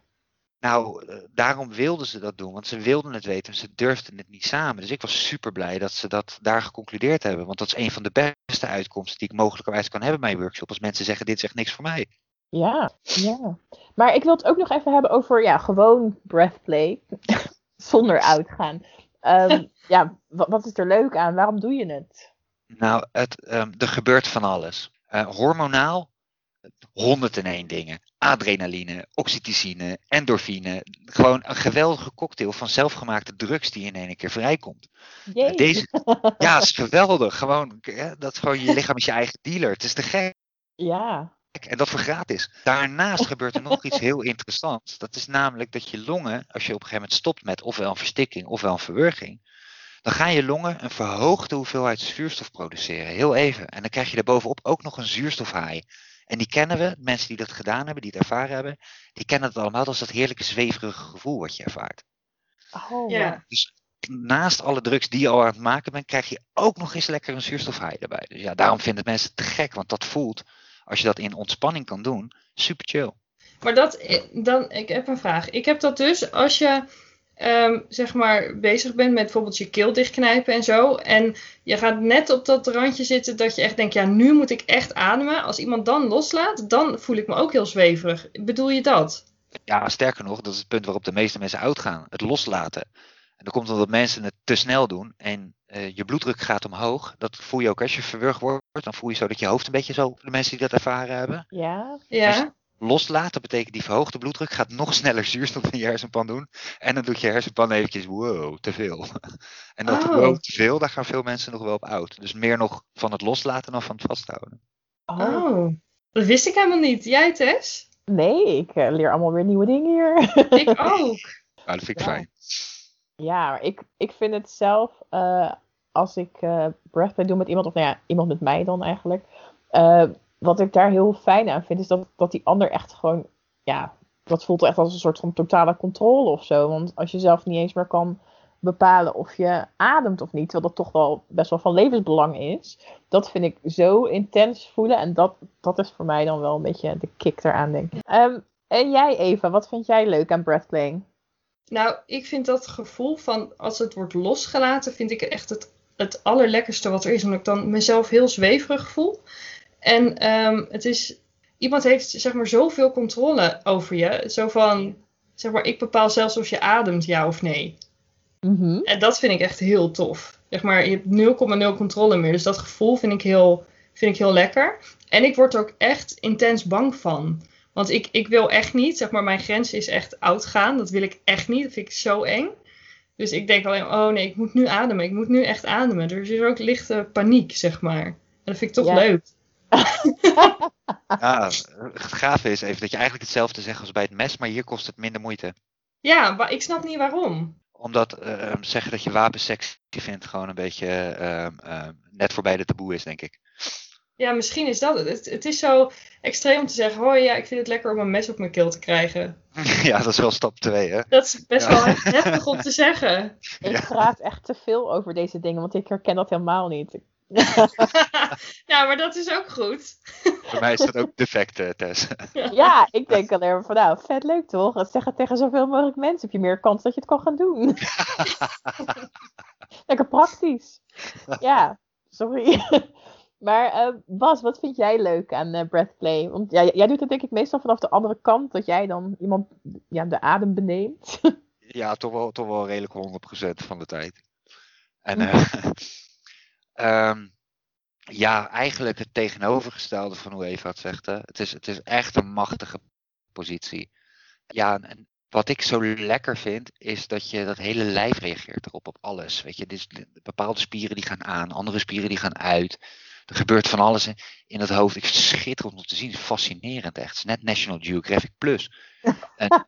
Nou, eh, daarom wilden ze dat doen, want ze wilden het weten en ze durfden het niet samen. Dus ik was super blij dat ze dat daar geconcludeerd hebben. Want dat is een van de beste uitkomsten die ik mogelijkerwijs kan hebben bij een workshop. Als mensen zeggen: dit is echt niks voor mij. Ja, ja. Maar ik wil het ook nog even hebben over ja, gewoon breathplay. Zonder uitgaan. Ehm, ja, wat, wat is er leuk aan? Waarom doe je het? Nou, het, ehm, er gebeurt van alles. Eh, hormonaal, 101 dingen. Adrenaline, oxytocine, endorfine. Gewoon een geweldige cocktail van zelfgemaakte drugs die in één keer vrijkomt. Jee. Deze, ja, is geweldig. Gewoon, eh, dat gewoon je lichaam is je eigen dealer. Het is te gek. Ja. En dat voor gratis. Daarnaast gebeurt er nog iets heel interessants. Dat is namelijk dat je longen, als je op een gegeven moment stopt met ofwel een verstikking ofwel een verwurging, dan gaan je longen een verhoogde hoeveelheid zuurstof produceren. Heel even. En dan krijg je daarbovenop ook nog een zuurstofhaai. En die kennen we, mensen die dat gedaan hebben, die het ervaren hebben, die kennen het allemaal. Dat is dat heerlijke zweverige gevoel wat je ervaart. Oh, ja. Naast alle drugs die je al aan het maken bent, krijg je ook nog eens lekker een zuurstofhaai erbij. Dus ja, daarom vinden mensen het te gek, want dat voelt, als je dat in ontspanning kan doen, super chill. Maar dat, eh, dan, ik heb een vraag. Ik heb dat dus als je, ehm, zeg maar, bezig bent met bijvoorbeeld je keel dichtknijpen en zo. En je gaat net op dat randje zitten dat je echt denkt, ja, nu moet ik echt ademen. Als iemand dan loslaat, dan voel ik me ook heel zweverig. Bedoel je dat? Ja, sterker nog, dat is het punt waarop de meeste mensen uitgaan. Het loslaten. En dan komt omdat mensen het te snel doen en eh, je bloeddruk gaat omhoog. Dat voel je ook als je verwurgd wordt. Dan voel je zo dat je hoofd een beetje zo, de mensen die dat ervaren hebben. Ja. Ja. Loslaten betekent die verhoogde bloeddruk gaat nog sneller zuurstof in je hersenpan doen. En dan doet je hersenpan eventjes, wow, te veel. En dat Oh. wow, te veel, daar gaan veel mensen nog wel op oud. Dus meer nog van het loslaten dan van het vasthouden. Oh. Oh, dat wist ik helemaal niet. Jij, Tess? Nee, ik eh, leer allemaal weer nieuwe dingen hier. Ik ook. Nou, dat vind ik Ja. fijn. Ja, maar ik, ik vind het zelf, eh, als ik eh breathplay doe met iemand, of nou ja, iemand met mij dan eigenlijk, eh, wat ik daar heel fijn aan vind, is dat, dat die ander echt gewoon, ja, dat voelt echt als een soort van totale controle of zo. Want als je zelf niet eens meer kan bepalen of je ademt of niet, terwijl dat toch wel best wel van levensbelang is, dat vind ik zo intens voelen. En dat, dat is voor mij dan wel een beetje de kick eraan, denk ik. Ehm, en jij, Eva, wat vind jij leuk aan breathplaying? Nou, ik vind dat gevoel van als het wordt losgelaten, vind ik echt het, het allerlekkerste wat er is. Omdat ik dan mezelf heel zweverig voel. En ehm, het is, iemand heeft zeg maar zoveel controle over je. Zo van, zeg maar, ik bepaal zelfs of je ademt, ja of nee. Mhm. En dat vind ik echt heel tof. Zeg maar, je hebt 0,0 controle meer. Dus dat gevoel vind ik, heel, vind ik heel lekker. En ik word er ook echt intens bang van. Want ik, ik wil echt niet, zeg maar, mijn grens is echt oud gaan. Dat wil ik echt niet. Dat vind ik zo eng. Dus ik denk alleen, oh nee, ik moet nu ademen. Ik moet nu echt ademen. Dus er is ook lichte paniek, zeg maar. En dat vind ik toch Ja. leuk. Ja, het gave is even dat je eigenlijk hetzelfde zegt als bij het mes, maar hier kost het minder moeite. Ja, maar ik snap niet waarom. Omdat eh, zeggen dat je wapen sexy vindt gewoon een beetje ehm, ehm, net voorbij de taboe is, denk ik. Ja, misschien is dat het. het. Het is zo extreem om te zeggen, oh ja, ik vind het lekker om een mes op mijn keel te krijgen. ja, dat is wel stap 2, hè? Dat is best Ja. wel heftig om te zeggen. Ik Ja. praat echt te veel over deze dingen, want ik herken dat helemaal niet. Ja, maar dat is ook goed. Voor mij is dat ook defect, eh, Tess. Ja, ik denk alleen maar van nou, vet leuk toch? Zeg het tegen zoveel mogelijk mensen, heb je meer kans dat je het kan gaan doen. Lekker praktisch. Ja, sorry. Maar eh, Bas, wat vind jij leuk aan eh, breathplay? Want ja, jij doet het denk ik meestal vanaf de andere kant, dat jij dan iemand ja, de adem beneemt. Ja, toch wel, toch wel redelijk 100% van de tijd. En eh, ehm, ja, eigenlijk het tegenovergestelde van hoe Eva het zegt. Hè. Het, is, het is echt een machtige positie. Ja, en- wat ik zo lekker vind, is dat je dat hele lijf reageert erop, op alles. Weet je, dus de- bepaalde spieren die gaan aan, andere spieren die gaan uit. Er gebeurt van alles in, in het hoofd. Ik schitterend om te zien. Het is fascinerend echt. Het is net National Geographic Plus. En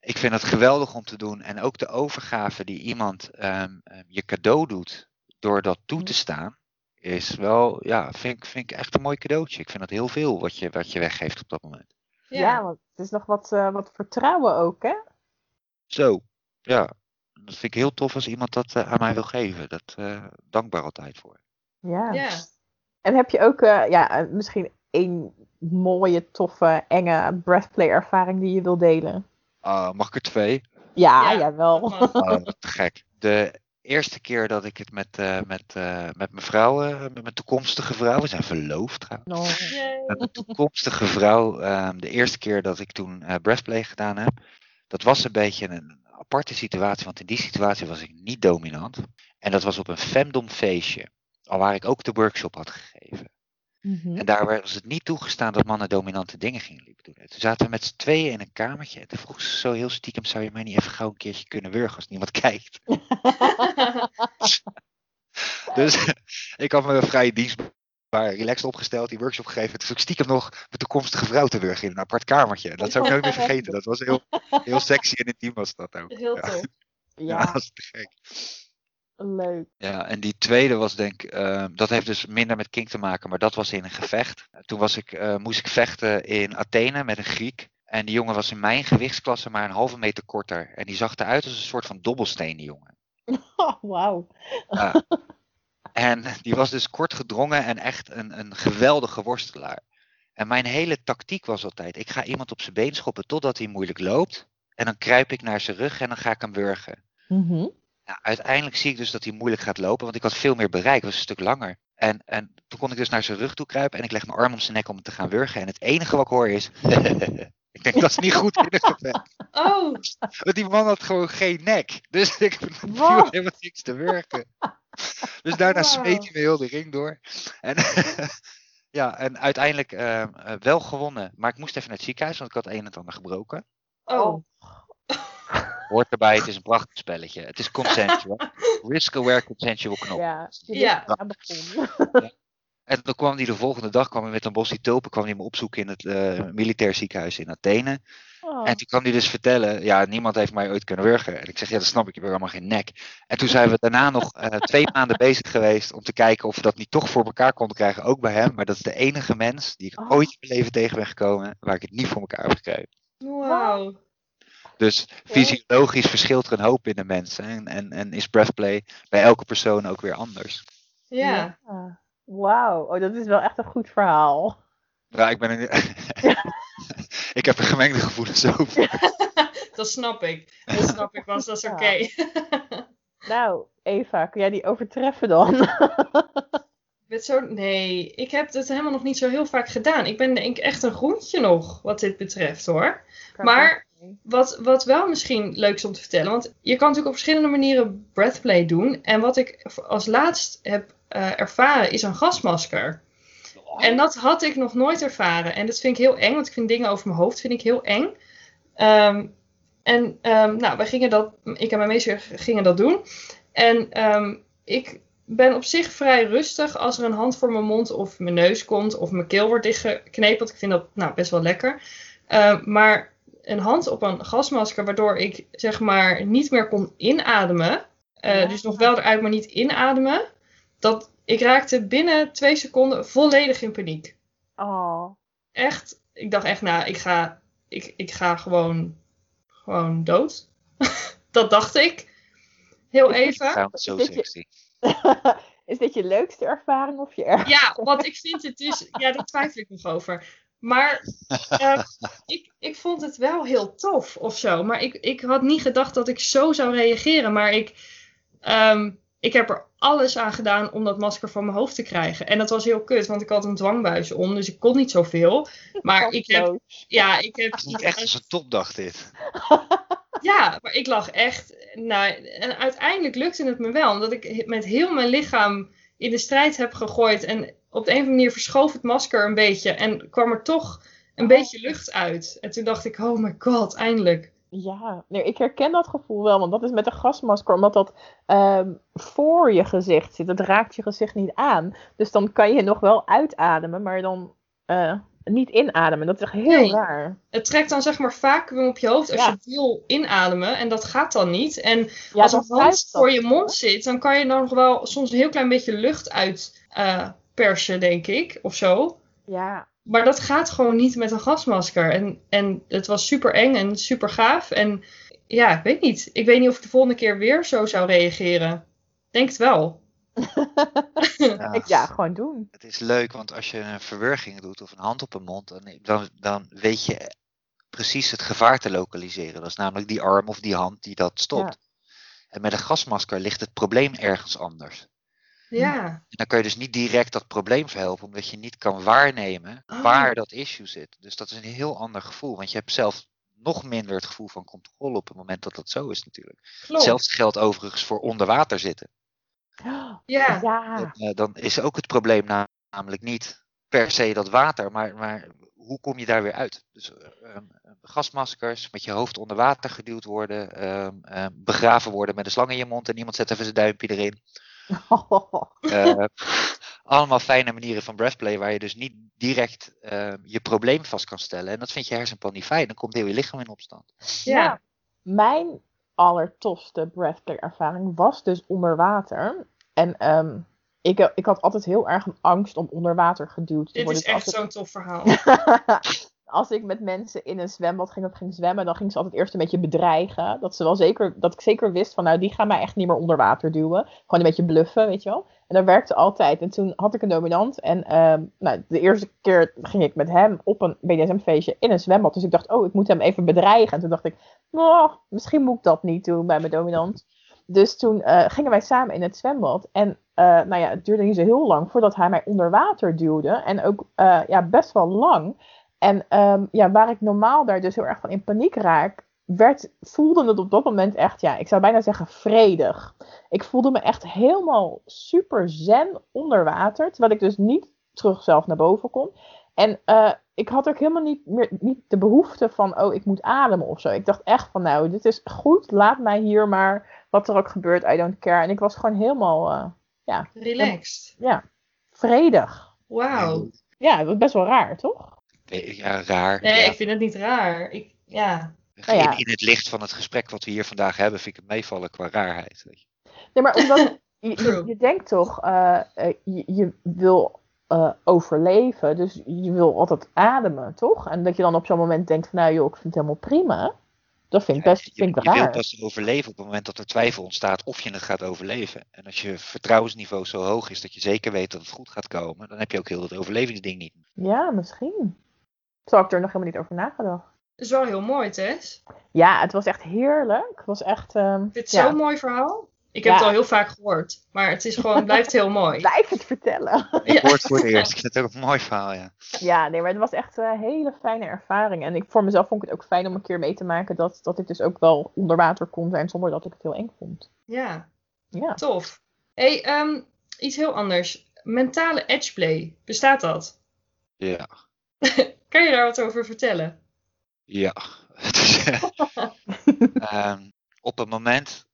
ik vind het geweldig om te doen. En ook de overgave die iemand ehm, ehm, je cadeau doet door dat toe te staan. Is wel, ja, vind ik, vind ik echt een mooi cadeautje. Ik vind dat heel veel wat je, wat je weggeeft op dat moment. Ja, want het is nog wat, eh, wat vertrouwen ook, hè? Zo, ja. Dat vind ik heel tof als iemand dat eh, aan mij wil geven. Dat eh, dankbaar altijd voor. Ja. Ja. En heb je ook eh, ja, misschien één mooie, toffe, enge breathplay ervaring die je wil delen? Ah, mag ik er twee? Ja, Ja. jawel. Wat te gek. De eerste keer dat ik het met, eh, met, eh, met mijn vrouw, eh, met mijn toekomstige vrouw, we zijn verloofd trouwens. Yay. Met mijn toekomstige vrouw, ehm, de eerste keer dat ik toen breastplay gedaan heb, dat was een beetje een aparte situatie, want in die situatie was ik niet dominant. En dat was op een femdom feestje, al waar ik ook de workshop had gegeven. Mhm. En daar was het niet toegestaan dat mannen dominante dingen gingen liepen doen. En toen zaten we met z'n tweeën in een kamertje en toen vroeg ze zo heel stiekem, zou je mij niet even gauw een keertje kunnen wurgen als niemand kijkt? Dus ik had me vrij dienstbaar, relaxed opgesteld, die workshop gegeven. Toen ik stiekem nog mijn toekomstige vrouw te wurgen in een apart kamertje. Dat zou ik nooit meer vergeten. Dat was heel, heel sexy en intiem was dat ook. Heel Ja. tof. Ja, ja, dat was te gek. Leuk. Ja, en die tweede was denk ik, ehm, dat heeft dus minder met King te maken, maar dat was in een gevecht. Toen was ik, eh, moest ik vechten in Athene met een Griek. En die jongen was in mijn gewichtsklasse maar een halve meter korter. En die zag eruit als een soort van dobbelsteen, die jongen. Oh, wauw. Ja. En die was dus kort gedrongen en echt een, een geweldige worstelaar. En mijn hele tactiek was altijd, ik ga iemand op zijn been schoppen totdat hij moeilijk loopt. En dan kruip ik naar zijn rug en dan ga ik hem wurgen. Mhm. Nou, uiteindelijk zie ik dus dat hij moeilijk gaat lopen, want ik had veel meer bereik, was een stuk langer. En, en toen kon ik dus naar zijn rug toe kruipen en ik leg mijn arm om zijn nek om te gaan wurgen. En het enige wat ik hoor is, ik denk dat is niet goed in een gevecht. Oh, Want die man had gewoon geen nek. Dus ik viel helemaal niks te wurgen. Dus daarna Wow. smeet hij me heel de ring door. En, ja, en uiteindelijk eh, eh, wel gewonnen. Maar ik moest even naar het ziekenhuis, want ik had een en het ander gebroken. oh. Hoort erbij, het is een prachtig spelletje. Het is consensual. Risk aware consensual knop. Ja, je Ja. ligt aan de grond. En dan kwam hij de volgende dag kwam hij met een bosje tulpen kwam hij me opzoeken in het eh, militair ziekenhuis in Athene. Oh. En toen kwam hij dus vertellen, ja, niemand heeft mij ooit kunnen wurgen. En ik zeg, ja, dat snap ik, je hebt helemaal geen nek. En toen zijn we daarna nog eh, twee maanden bezig geweest om te kijken of we dat niet toch voor elkaar konden krijgen, ook bij hem. Maar dat is de enige mens die ik Oh. ooit in mijn leven tegen ben gekomen, waar ik het niet voor elkaar heb gekregen. Wauw. Dus fysiologisch verschilt er een hoop in de mensen. En, en, en is breathplay bij elke persoon ook weer anders. Ja. Ja. Wauw, oh, dat is wel echt een goed verhaal. Ja, ik ben een... ik heb er gemengde gevoelens over. dat snap ik. Dat snap ik, was dat is Ja. oké. Nou, Eva, kun jij die overtreffen dan? Met zo, nee, ik heb het helemaal nog niet zo heel vaak gedaan. Ik ben denk ik echt een groentje nog, wat dit betreft hoor. Maar- Wat, wat wel misschien leuk is om te vertellen, want je kan natuurlijk op verschillende manieren breathplay doen. En wat ik als laatst heb eh, ervaren is een gasmasker. En dat had ik nog nooit ervaren. En dat vind ik heel eng, want ik vind dingen over mijn hoofd vind ik heel eng. Ehm, en ehm, nou, wij gingen dat, ik en mijn meester gingen dat doen. En ehm, ik ben op zich vrij rustig als er een hand voor mijn mond of mijn neus komt of mijn keel wordt dichtgeknepen. Want ik vind dat nou, best wel lekker. Maar een hand op een gasmasker, waardoor ik zeg maar niet meer kon inademen. eh, Ja. Dus nog wel eruit, maar niet inademen. Dat, ik raakte binnen twee seconden volledig in paniek. Oh. Echt, ik dacht echt, nou, ik ga, ik, ik ga gewoon, gewoon dood. dat dacht ik. Heel even. Zo sexy. is dit je leukste ervaring of je erg? Ja, want ik vind het dus, ja, daar twijfel ik nog over. Maar eh, ik, ik vond het wel heel tof of zo. Maar ik, ik had niet gedacht dat ik zo zou reageren. Maar ik, ehm, ik heb er alles aan gedaan om dat masker van mijn hoofd te krijgen. En dat was heel kut, want ik had een dwangbuis om. Dus ik kon niet zoveel. Maar ik heb, ja, ik heb Het is niet echt als een topdag dit. Ja, maar ik lag echt. Nou, en uiteindelijk lukte het me wel, omdat ik met heel mijn lichaam in de strijd heb gegooid. En op de een of andere manier verschoof het masker een beetje en kwam er toch een Oh. beetje lucht uit. En toen dacht ik, oh my god, eindelijk. Ja, nee, ik herken dat gevoel wel, want dat is met een gasmasker, omdat dat ehm, voor je gezicht zit. Dat raakt je gezicht niet aan. Dus dan kan je nog wel uitademen, maar dan eh, niet inademen. Dat is echt heel Nee. raar. Het trekt dan zeg maar vacuüm op je hoofd als Ja. je wil inademen. En dat gaat dan niet. En Ja, als een hand voor je mond zit, dan kan je dan nog wel soms een heel klein beetje lucht uit eh, persen, denk ik, of zo. Ja, Maar dat gaat gewoon niet met een gasmasker. En, en het was super eng en super gaaf. En ja, ik weet niet. Ik weet niet of ik de volgende keer weer zo zou reageren. Denk het wel. Ja. ik, ja gewoon doen. Het is leuk, want als je een verwurging doet of een hand op een mond, dan, dan, dan weet je precies het gevaar te lokaliseren. Dat is namelijk die arm of die hand die dat stopt. En met een gasmasker ligt het probleem ergens anders. Ja. En dan kan je dus niet direct dat probleem verhelpen, omdat je niet kan waarnemen Oh. waar dat issue zit. Dus dat is een heel ander gevoel, want je hebt zelf nog minder het gevoel van controle op het moment dat dat zo is natuurlijk. Klopt. Hetzelfde geldt overigens voor onder water zitten. Ja. Ja, Dan, eh, dan is ook het probleem na- namelijk niet per se dat water, maar, maar hoe kom je daar weer uit? Dus eh, ehm, gasmaskers, met je hoofd onder water geduwd worden, ehm, ehm, begraven worden met een slang in je mond en iemand zet even zijn duimpje erin. Eh, allemaal fijne manieren van breathplay waar je dus niet direct ehm, je probleem vast kan stellen. En dat vind je hersenpan niet fijn, dan komt heel je lichaam in opstand. Ja. Mijn allertofste breathplay ervaring was dus onder water. En ehm, ik, ik had altijd heel erg een angst om onder water geduwd te Dit worden. is Dus echt zo'n tof verhaal. als ik met mensen in een zwembad ging ging zwemmen, dan ging ze altijd eerst een beetje bedreigen. Dat, ze wel zeker, dat ik zeker wist van, nou, die gaan mij echt niet meer onder water duwen. Gewoon een beetje bluffen, weet je wel. En dat werkte altijd. En toen had ik een dominant. En ehm, nou, de eerste keer ging ik met hem op een BDSM-feestje in een zwembad. Dus ik dacht, oh, ik moet hem even bedreigen. En toen dacht ik, nou, misschien moet ik dat niet doen bij mijn dominant. Dus toen eh, gingen wij samen in het zwembad. En eh, nou ja, het duurde niet zo heel lang voordat hij mij onder water duwde. En ook eh, ja, best wel lang. En ehm, ja, waar ik normaal daar dus heel erg van in paniek raak, werd, voelde het op dat moment echt, ja, ik zou bijna zeggen vredig. Ik voelde me echt helemaal super zen onder water, terwijl ik dus niet terug zelf naar boven kon. En eh, ik had ook helemaal niet meer niet de behoefte van, oh, ik moet ademen of zo. Ik dacht echt van, nou, dit is goed, laat mij hier maar, wat er ook gebeurt, I don't care. En ik was gewoon helemaal, eh, Relaxed. ja, vredig. Wauw. Ja, dat is best wel raar, toch? Ja, raar. Nee, ja. ik vind het niet raar. Ik, ja. Nou ja. In, in het licht van het gesprek wat we hier vandaag hebben, vind ik het meevallen qua raarheid. Weet je. Nee, maar omdat je, je, True. je denkt toch, eh, eh, je, je wil eh, overleven, dus je wil altijd ademen, toch? En dat je dan op zo'n moment denkt van, nou joh, ik vind het helemaal prima. Dat vind ik best je, vind ik je wil raar. pas overleven op het moment dat er twijfel ontstaat of je het gaat overleven. En als je vertrouwensniveau zo hoog is dat je zeker weet dat het goed gaat komen, dan heb je ook heel dat overlevingsding niet. Ja, misschien. Zo had ik er nog helemaal niet over nagedacht. Dat is wel heel mooi, Tess. Ja, het was echt heerlijk. Het was echt... ehm, Ik vind het ja, zo'n mooi verhaal. Ik heb Ja. het al heel vaak gehoord. Maar het is gewoon, het blijft heel mooi. Blijf het vertellen. Ja. Woord voor de eerst. Ik vind het ook een mooi verhaal, ja. Ja, nee, maar het was echt een hele fijne ervaring. En ik, voor mezelf vond ik het ook fijn om een keer mee te maken dat, dat ik dus ook wel onder water kon zijn zonder dat ik het heel eng vond. Ja, Ja. tof. hey, ehm, iets heel anders. Mentale edgeplay, bestaat dat? Ja. Kan je daar wat over vertellen? Ja. Is, eh, ehm, op het moment,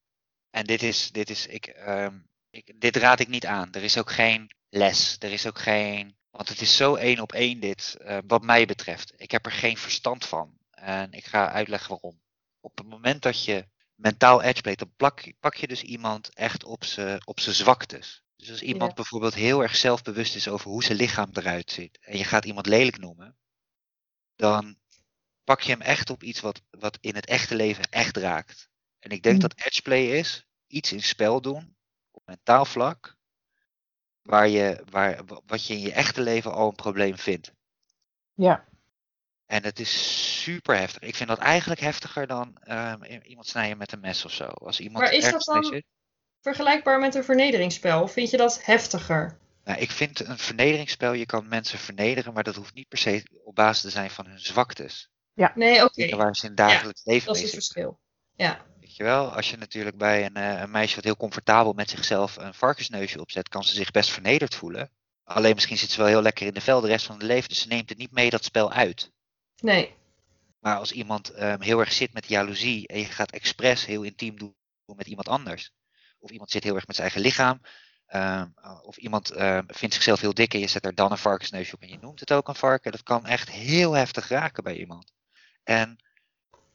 en dit is, dit is, ik, ehm, ik, dit raad ik niet aan. Er is ook geen les. Er is ook geen, want het is zo één op één dit, eh, wat mij betreft. Ik heb er geen verstand van. En ik ga uitleggen waarom. Op het moment dat je mentaal edge playt, dan plak, pak je dus iemand echt op zijn op zijn zwaktes. Dus als iemand Ja. bijvoorbeeld heel erg zelfbewust is over hoe zijn lichaam eruit ziet, en je gaat iemand lelijk noemen, dan pak je hem echt op iets wat, wat in het echte leven echt raakt. En ik denk Mm. dat edgeplay is iets in spel doen, op mentaal vlak, waar je, waar, wa- wat je in je echte leven al een probleem vindt. Ja. En het is super heftig. Ik vind dat eigenlijk heftiger dan ehm, iemand snijden met een mes of zo. Als iemand Maar is dat dan- zit. Vergelijkbaar met een vernederingsspel? Of vind je dat heftiger? Nou, ik vind een vernederingsspel, je kan mensen vernederen, maar dat hoeft niet per se op basis te zijn van hun zwaktes. Nee, oké. Waar ze in het dagelijks leven Dat is het verschil. Ja, Weet je wel, als je natuurlijk bij een, eh, een meisje wat heel comfortabel met zichzelf een varkensneusje opzet, kan ze zich best vernederd voelen. Alleen misschien zit ze wel heel lekker in de vel de rest van het leven, dus ze neemt het niet mee dat spel uit. nee. Maar als iemand ehm, heel erg zit met jaloezie en je gaat expres heel intiem doen met iemand anders. Of iemand zit heel erg met zijn eigen lichaam. ehm, of iemand ehm, vindt zichzelf heel dik en je zet er dan een varkensneusje op en je noemt het ook een varken. Dat kan echt heel heftig raken bij iemand. En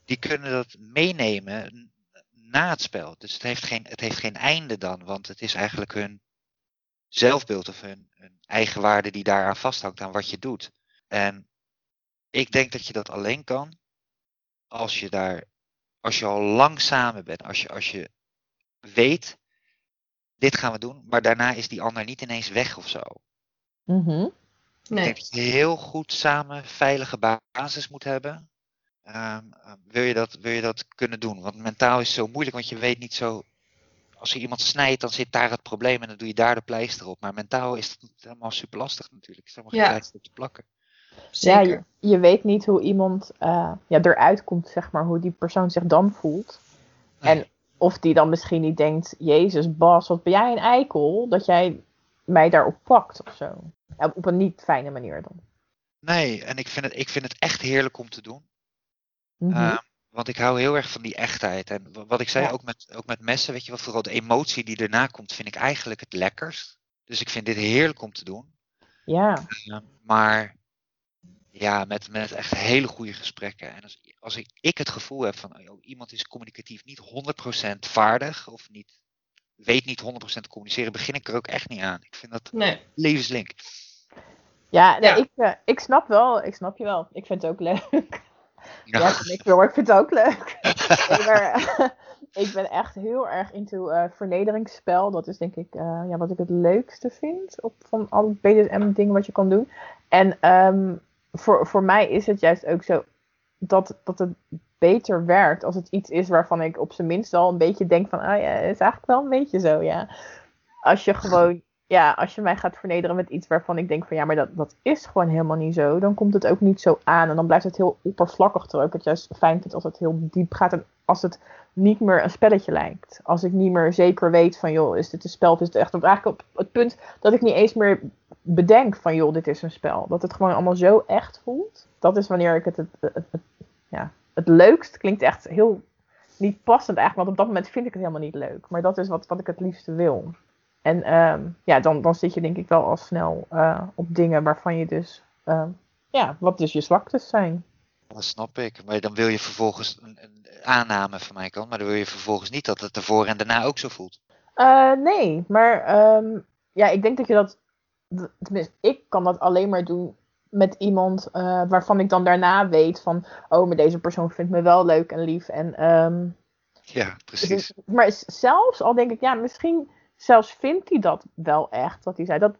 die kunnen dat meenemen na het spel. Dus het heeft geen, het heeft geen einde dan, want het is eigenlijk hun zelfbeeld of hun, hun eigen waarde die daaraan vasthangt aan wat je doet. En ik denk dat je dat alleen kan als je daar, als je al lang samen bent, als je, als je weet, dit gaan we doen, maar daarna is die ander niet ineens weg of zo. Mhm. Ik Nee. denk dat je heel goed samen veilige basis moet hebben. Ehm, ehm, wil, je dat, wil je dat kunnen doen? Want mentaal is het zo moeilijk, want je weet niet zo. Als je iemand snijdt, dan zit daar het probleem en dan doe je daar de pleister op. Maar mentaal is het helemaal super lastig natuurlijk. Er is helemaal geen Ja. pleister op te plakken. Ja, je, je weet niet hoe iemand eh, ja, eruit komt, zeg maar, hoe die persoon zich dan voelt. Nee. En of die dan misschien niet denkt, Jezus, Bas, wat ben jij een eikel, dat jij mij daarop pakt of zo. Op een niet fijne manier dan. Nee, en ik vind, het, ik vind het echt heerlijk om te doen. Mhm. Ehm, want ik hou heel erg van die echtheid. En wa- wat ik zei, Ja. ook, met, ook met messen, weet je wat, vooral de emotie die erna komt, vind ik eigenlijk het lekkerst. Dus ik vind dit heerlijk om te doen. ja, Ehm, maar ja, met, met echt hele goede gesprekken. En als, als ik, ik het gevoel heb van oh, iemand is communicatief niet 100% vaardig of niet, weet niet 100% te communiceren, begin ik er ook echt niet aan. Ik vind dat Nee. levenslink. ja, nee, Ja. Ik, eh, ik snap wel, ik snap je wel. Ik vind het ook leuk. Ja. Ja, ik, wel, ik vind het ook leuk. Nee, maar, ik ben echt heel erg into eh, vernederingsspel. Dat is denk ik eh, ja, wat ik het leukste vind op, van alle BDSM dingen wat je kan doen. En ehm, voor, voor mij is het juist ook zo dat, dat het beter werkt als het iets is waarvan ik op zijn minst al een beetje denk van, ah ja, is eigenlijk wel een beetje zo, ja. Als je gewoon, ja, als je mij gaat vernederen met iets waarvan ik denk van, ja, maar dat, dat is gewoon helemaal niet zo, dan komt het ook niet zo aan en dan blijft het heel oppervlakkig, terwijl ik het juist fijn vind als het heel diep gaat en als het niet meer een spelletje lijkt. Als ik niet meer zeker weet van, joh, is dit een spel of is het echt op, eigenlijk op het punt dat ik niet eens meer bedenk van, joh, dit is een spel. Dat het gewoon allemaal zo echt voelt. Dat is wanneer ik het, het, het, het- ja, het leukst klinkt echt heel niet passend eigenlijk, want op dat moment vind ik het helemaal niet leuk. Maar dat is wat, wat ik het liefste wil. En ehm, ja, dan, dan zit je denk ik wel al snel eh, op dingen waarvan je dus, ehm, ja, wat dus je zwaktes zijn. Dat snap ik. Maar dan wil je vervolgens een, een aanname van mij kant, maar dan wil je vervolgens niet dat het ervoor en daarna ook zo voelt. Eh, nee, maar ehm, ja, ik denk dat je dat, tenminste, ik kan dat alleen maar doen met iemand eh, waarvan ik dan daarna weet van, oh, maar deze persoon vindt me wel leuk en lief. En, Ja, precies. maar zelfs al denk ik, ja, misschien zelfs vindt hij dat wel echt, wat hij zei. Dat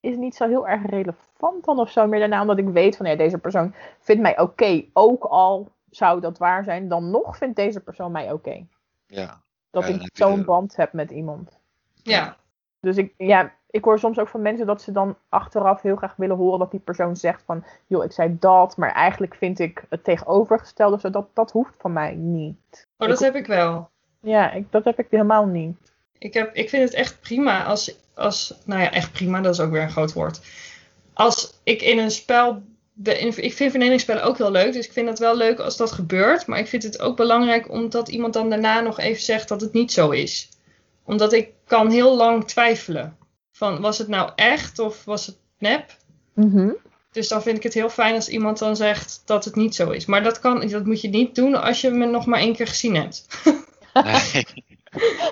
is niet zo heel erg relevant dan of zo meer daarna, omdat ik weet van, ja, deze persoon vindt mij oké. Ook al zou dat waar zijn, dan nog vindt deze persoon mij oké. Ja. Dat Ja, ik zo'n de- band heb met iemand. Ja, Dus ik, ja, ik hoor soms ook van mensen dat ze dan achteraf heel graag willen horen dat die persoon zegt van, joh, ik zei dat, maar eigenlijk vind ik het tegenovergestelde zo. Dat, dat hoeft van mij niet. oh, dat heb ik wel. Ja, ik, dat heb ik helemaal niet. Ik, heb, ik vind het echt prima als, als. Nou ja, echt prima, dat is ook weer een groot woord. Als ik in een spel. in- ik vind verenigingsspellen ook heel leuk. Dus ik vind het wel leuk als dat gebeurt. Maar ik vind het ook belangrijk omdat iemand dan daarna nog even zegt dat het niet zo is. Omdat ik kan heel lang twijfelen. Van was het nou echt of was het nep? Mhm. Dus dan vind ik het heel fijn als iemand dan zegt dat het niet zo is. Maar dat, kan, dat moet je niet doen als je me nog maar één keer gezien hebt. Nee.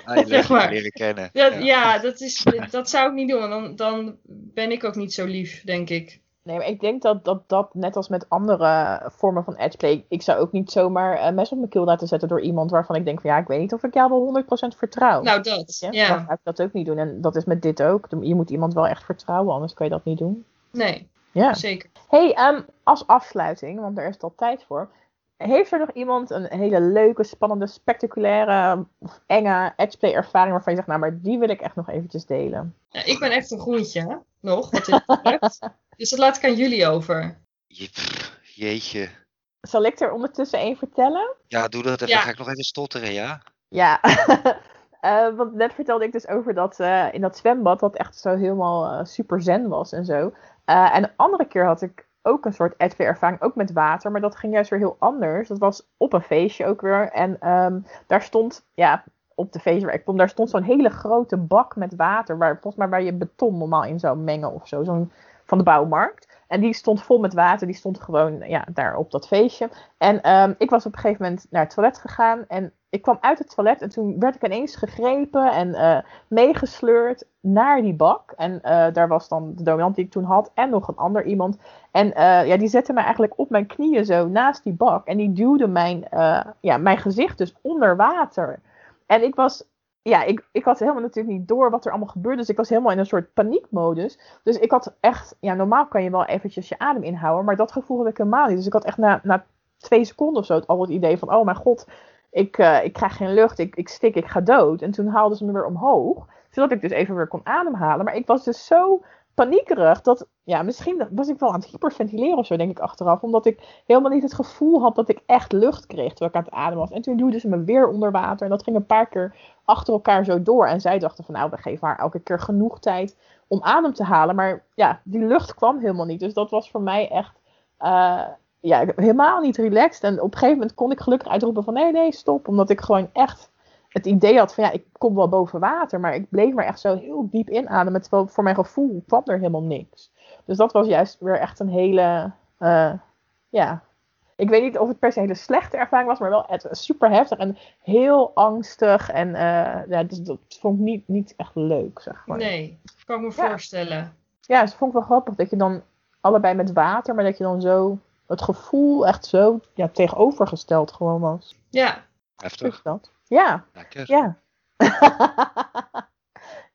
Ah, je Zeg maar. leren kennen. Dat, Ja. ja, dat, is, dat zou ik niet doen. Want dan, dan ben ik ook niet zo lief, denk ik. Nee, maar ik denk dat, dat dat, net als met andere vormen van edgeplay, ik zou ook niet zomaar een mes op mijn keel laten zetten door iemand waarvan ik denk van, ja, ik weet niet of ik jou wel 100% vertrouw. Nou, dat. Ja. Dan ga ik dat ook niet doen. En dat is met dit ook. Je moet iemand wel echt vertrouwen, anders kan je dat niet doen. Nee, Ja. zeker. Hey, ehm, als afsluiting, want daar is het al tijd voor. Heeft er nog iemand een hele leuke, spannende, spectaculaire, of enge edgeplay ervaring waarvan je zegt, nou, maar die wil ik echt nog eventjes delen? Ja, ik ben echt een groentje, nog, wat dit. Dus dat laat ik aan jullie over. Je- jeetje. Zal ik er ondertussen één vertellen? Ja, doe dat even. Ja. Ga ik nog even stotteren, ja? Ja, Eh, want net vertelde ik dus over dat eh, in dat zwembad, wat echt zo helemaal eh, super zen was en zo. Eh, en een andere keer had ik ook een soort edgeplay ervaring, ook met water, maar dat ging juist weer heel anders. Dat was op een feestje ook weer. En ehm, daar stond, ja, op de feestje waar ik kom, daar stond zo'n hele grote bak met water, waar, volgens mij waar je beton normaal in zou mengen of zo, zo'n van de bouwmarkt. En die stond vol met water, die stond gewoon ja, daar op dat feestje. En ehm, ik was op een gegeven moment naar het toilet gegaan en ik kwam uit het toilet en toen werd ik ineens gegrepen en eh, meegesleurd naar die bak. En eh, daar was dan de dominant die ik toen had en nog een ander iemand. En eh, ja, die zette mij eigenlijk op mijn knieën zo naast die bak. En die duwde mijn, ja, mijn gezicht dus onder water. En ik was, ja, ik, ik had helemaal natuurlijk niet door wat er allemaal gebeurde. Dus ik was helemaal in een soort paniekmodus. Dus ik had echt, ja, normaal kan je wel eventjes je adem inhouden. Maar dat gevoel had ik helemaal niet. Dus ik had echt na, na twee seconden of zo het, al het idee van, oh mijn god, ik, eh, ik krijg geen lucht, ik, ik stik, ik ga dood. En toen haalden ze me weer omhoog, zodat ik dus even weer kon ademhalen. Maar ik was dus zo paniekerig dat, ja, misschien was ik wel aan het hyperventileren of zo, denk ik achteraf. Omdat ik helemaal niet het gevoel had dat ik echt lucht kreeg terwijl ik aan het ademen was. En toen duwden ze me weer onder water en dat ging een paar keer achter elkaar zo door. En zij dachten van, nou, we geven haar elke keer genoeg tijd om adem te halen. Maar ja, die lucht kwam helemaal niet. Dus dat was voor mij echt... eh, ja, helemaal niet relaxed. En op een gegeven moment kon ik gelukkig uitroepen van nee, nee, stop. Omdat ik gewoon echt het idee had van ja, ik kom wel boven water. Maar ik bleef maar echt zo heel diep inademen. Terwijl voor mijn gevoel kwam er helemaal niks. Dus dat was juist weer echt een hele, eh, ja... Ik weet niet of het per se een hele slechte ervaring was, maar wel het, super heftig en heel angstig. En eh, ja, dus dat vond ik niet, niet echt leuk, zeg maar. Nee, kan ik me Ja. voorstellen. Ja, dus vond ik wel grappig dat je dan allebei met water, maar dat je dan zo het gevoel echt zo ja, tegenovergesteld gewoon was. Ja, Heftig. is dat? Ja, Lekker. ja.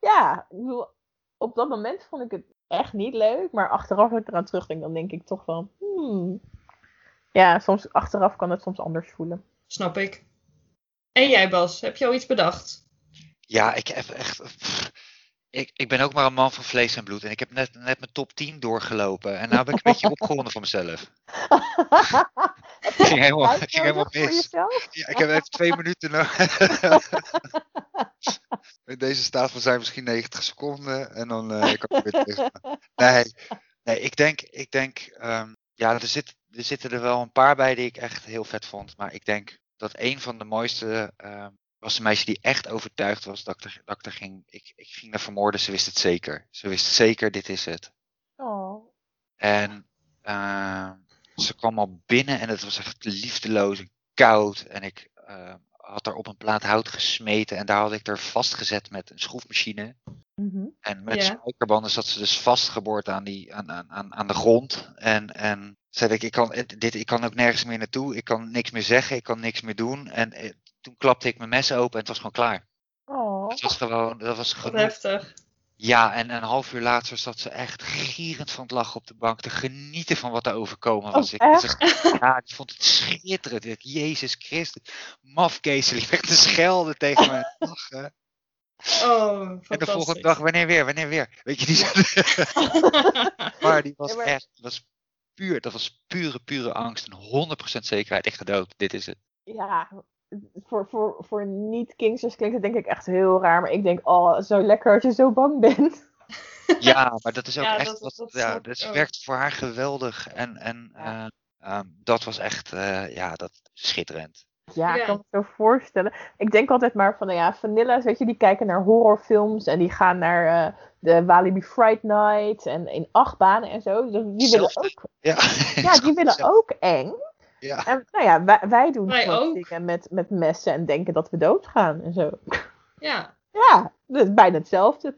ja, ik bedoel, op dat moment vond ik het echt niet leuk, maar achteraf als ik eraan terugdenk, dan denk ik toch van, hmm. Ja, soms achteraf kan het soms anders voelen. snap ik. En jij, Bas, heb je al iets bedacht? Ja, ik heb echt. pff, Ik, ik ben ook maar een man van vlees en bloed. En ik heb net, net mijn top 10 doorgelopen. En nou ben ik een beetje opgewonden van mezelf. Je Ging helemaal- ging mis. Ja, ik heb even twee minuten nodig. In deze staat van zijn misschien 90 seconden. En dan eh, kan ik weer terug. Nee, nee ik denk, ik denk ehm, ja, er, zit, er zitten er wel een paar bij die ik echt heel vet vond. Maar ik denk dat een van de mooiste ehm, was een meisje die echt overtuigd was dat ik er, dat ik er ging. Ik, ik ging naar vermoorden, ze wist het zeker. Ze wist zeker, dit is het. Oh. En uh, ze kwam al binnen en het was echt liefdeloos en koud. En ik uh, had er op een plaat hout gesmeten en daar had ik er vastgezet met een schroefmachine. Mm -hmm. En met Ja. spijkerbanden zat ze dus vastgeboord aan, die, aan, aan, aan, de grond. En, en zei ik, ik kan, dit, ik kan ook nergens meer naartoe. Ik kan niks meer zeggen, ik kan niks meer doen. En eh, toen klapte ik mijn mes open en het was gewoon klaar. Oh. Het was gewoon, dat was genoeg. heftig. Ja, en een half uur later zat ze echt gierend van het lachen op de bank. Te genieten van wat er overkomen was. Oh, ik, echt? ja, ik vond het schitterend. Ik, Jezus Christus. Mafkees, die werd te schelden tegen me. en lachen. Oh, En de volgende dag, wanneer weer, wanneer weer? Weet je, die Maar die was Ja, maar- echt, dat was puur, dat was pure, pure angst. En 100% zekerheid, ik ga dood. Dit is het. Ja, voor, voor, voor niet-kingsters klinkt het denk ik echt heel raar. Maar ik denk, oh, zo lekker als je zo bang bent. Ja, maar dat is ook Ja, echt, dat- wat, dat ja, dat werkt voor haar geweldig. En, en Ja. eh, ehm, dat was echt, eh, ja, dat schitterend. Ja, ik kan me zo voorstellen. Ik denk altijd maar van, nou ja, Vanilla, weet je, die kijken naar horrorfilms en die gaan naar eh, de Walibi Fright Night en in achtbanen en zo. Dus die willen ook, Ja, ja, die willen ook eng. Ja, En nou ja, wij, wij doen Wij dingen met, met messen en denken dat we doodgaan en zo. Ja, Ja, dat is bijna hetzelfde.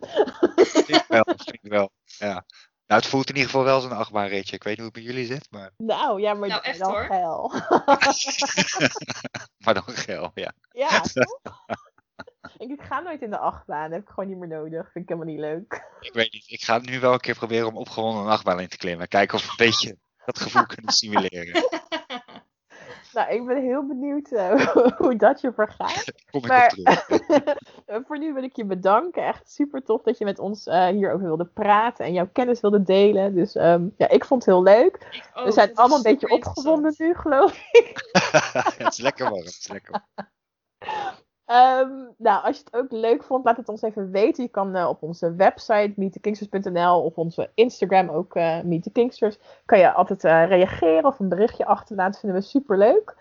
wel, vind ik wel. Ja. Nou, het voelt in ieder geval wel een achtbaanritje. Ik weet niet hoe het bij jullie zit, maar, Nou, ja, maar Nou, echt, dan hoor. geil. maar dan geil, ja. Ja, toch? Ik, ik ga nooit in de achtbaan, dat heb ik gewoon niet meer nodig. Vind ik helemaal niet leuk. Ik weet niet, ik ga het nu wel een keer proberen om opgewonden een achtbaan in te klimmen. Kijken of we een beetje dat gevoel kunnen simuleren. Nou, ik ben heel benieuwd eh, hoe dat je vergaat. Kom ik Maar voor nu wil ik je bedanken. Echt super tof dat je met ons eh, hierover wilde praten en jouw kennis wilde delen. Dus ehm, ja, ik vond het heel leuk. We zijn allemaal een beetje opgewonden nu, geloof ik. het is lekker warm. Het is lekker Ehm, nou, als je het ook leuk vond, laat het ons even weten. Je kan eh, op onze website meetthekingsters.nl of onze Instagram ook eh Meet the Kingsters. Kan je altijd eh, reageren of een berichtje achterlaten. Vinden we super leuk.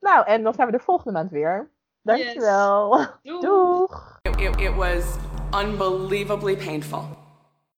nou, en dan zijn we de volgende maand weer. Dankjewel. Doei. Doeg. It, it, it was unbelievably painful.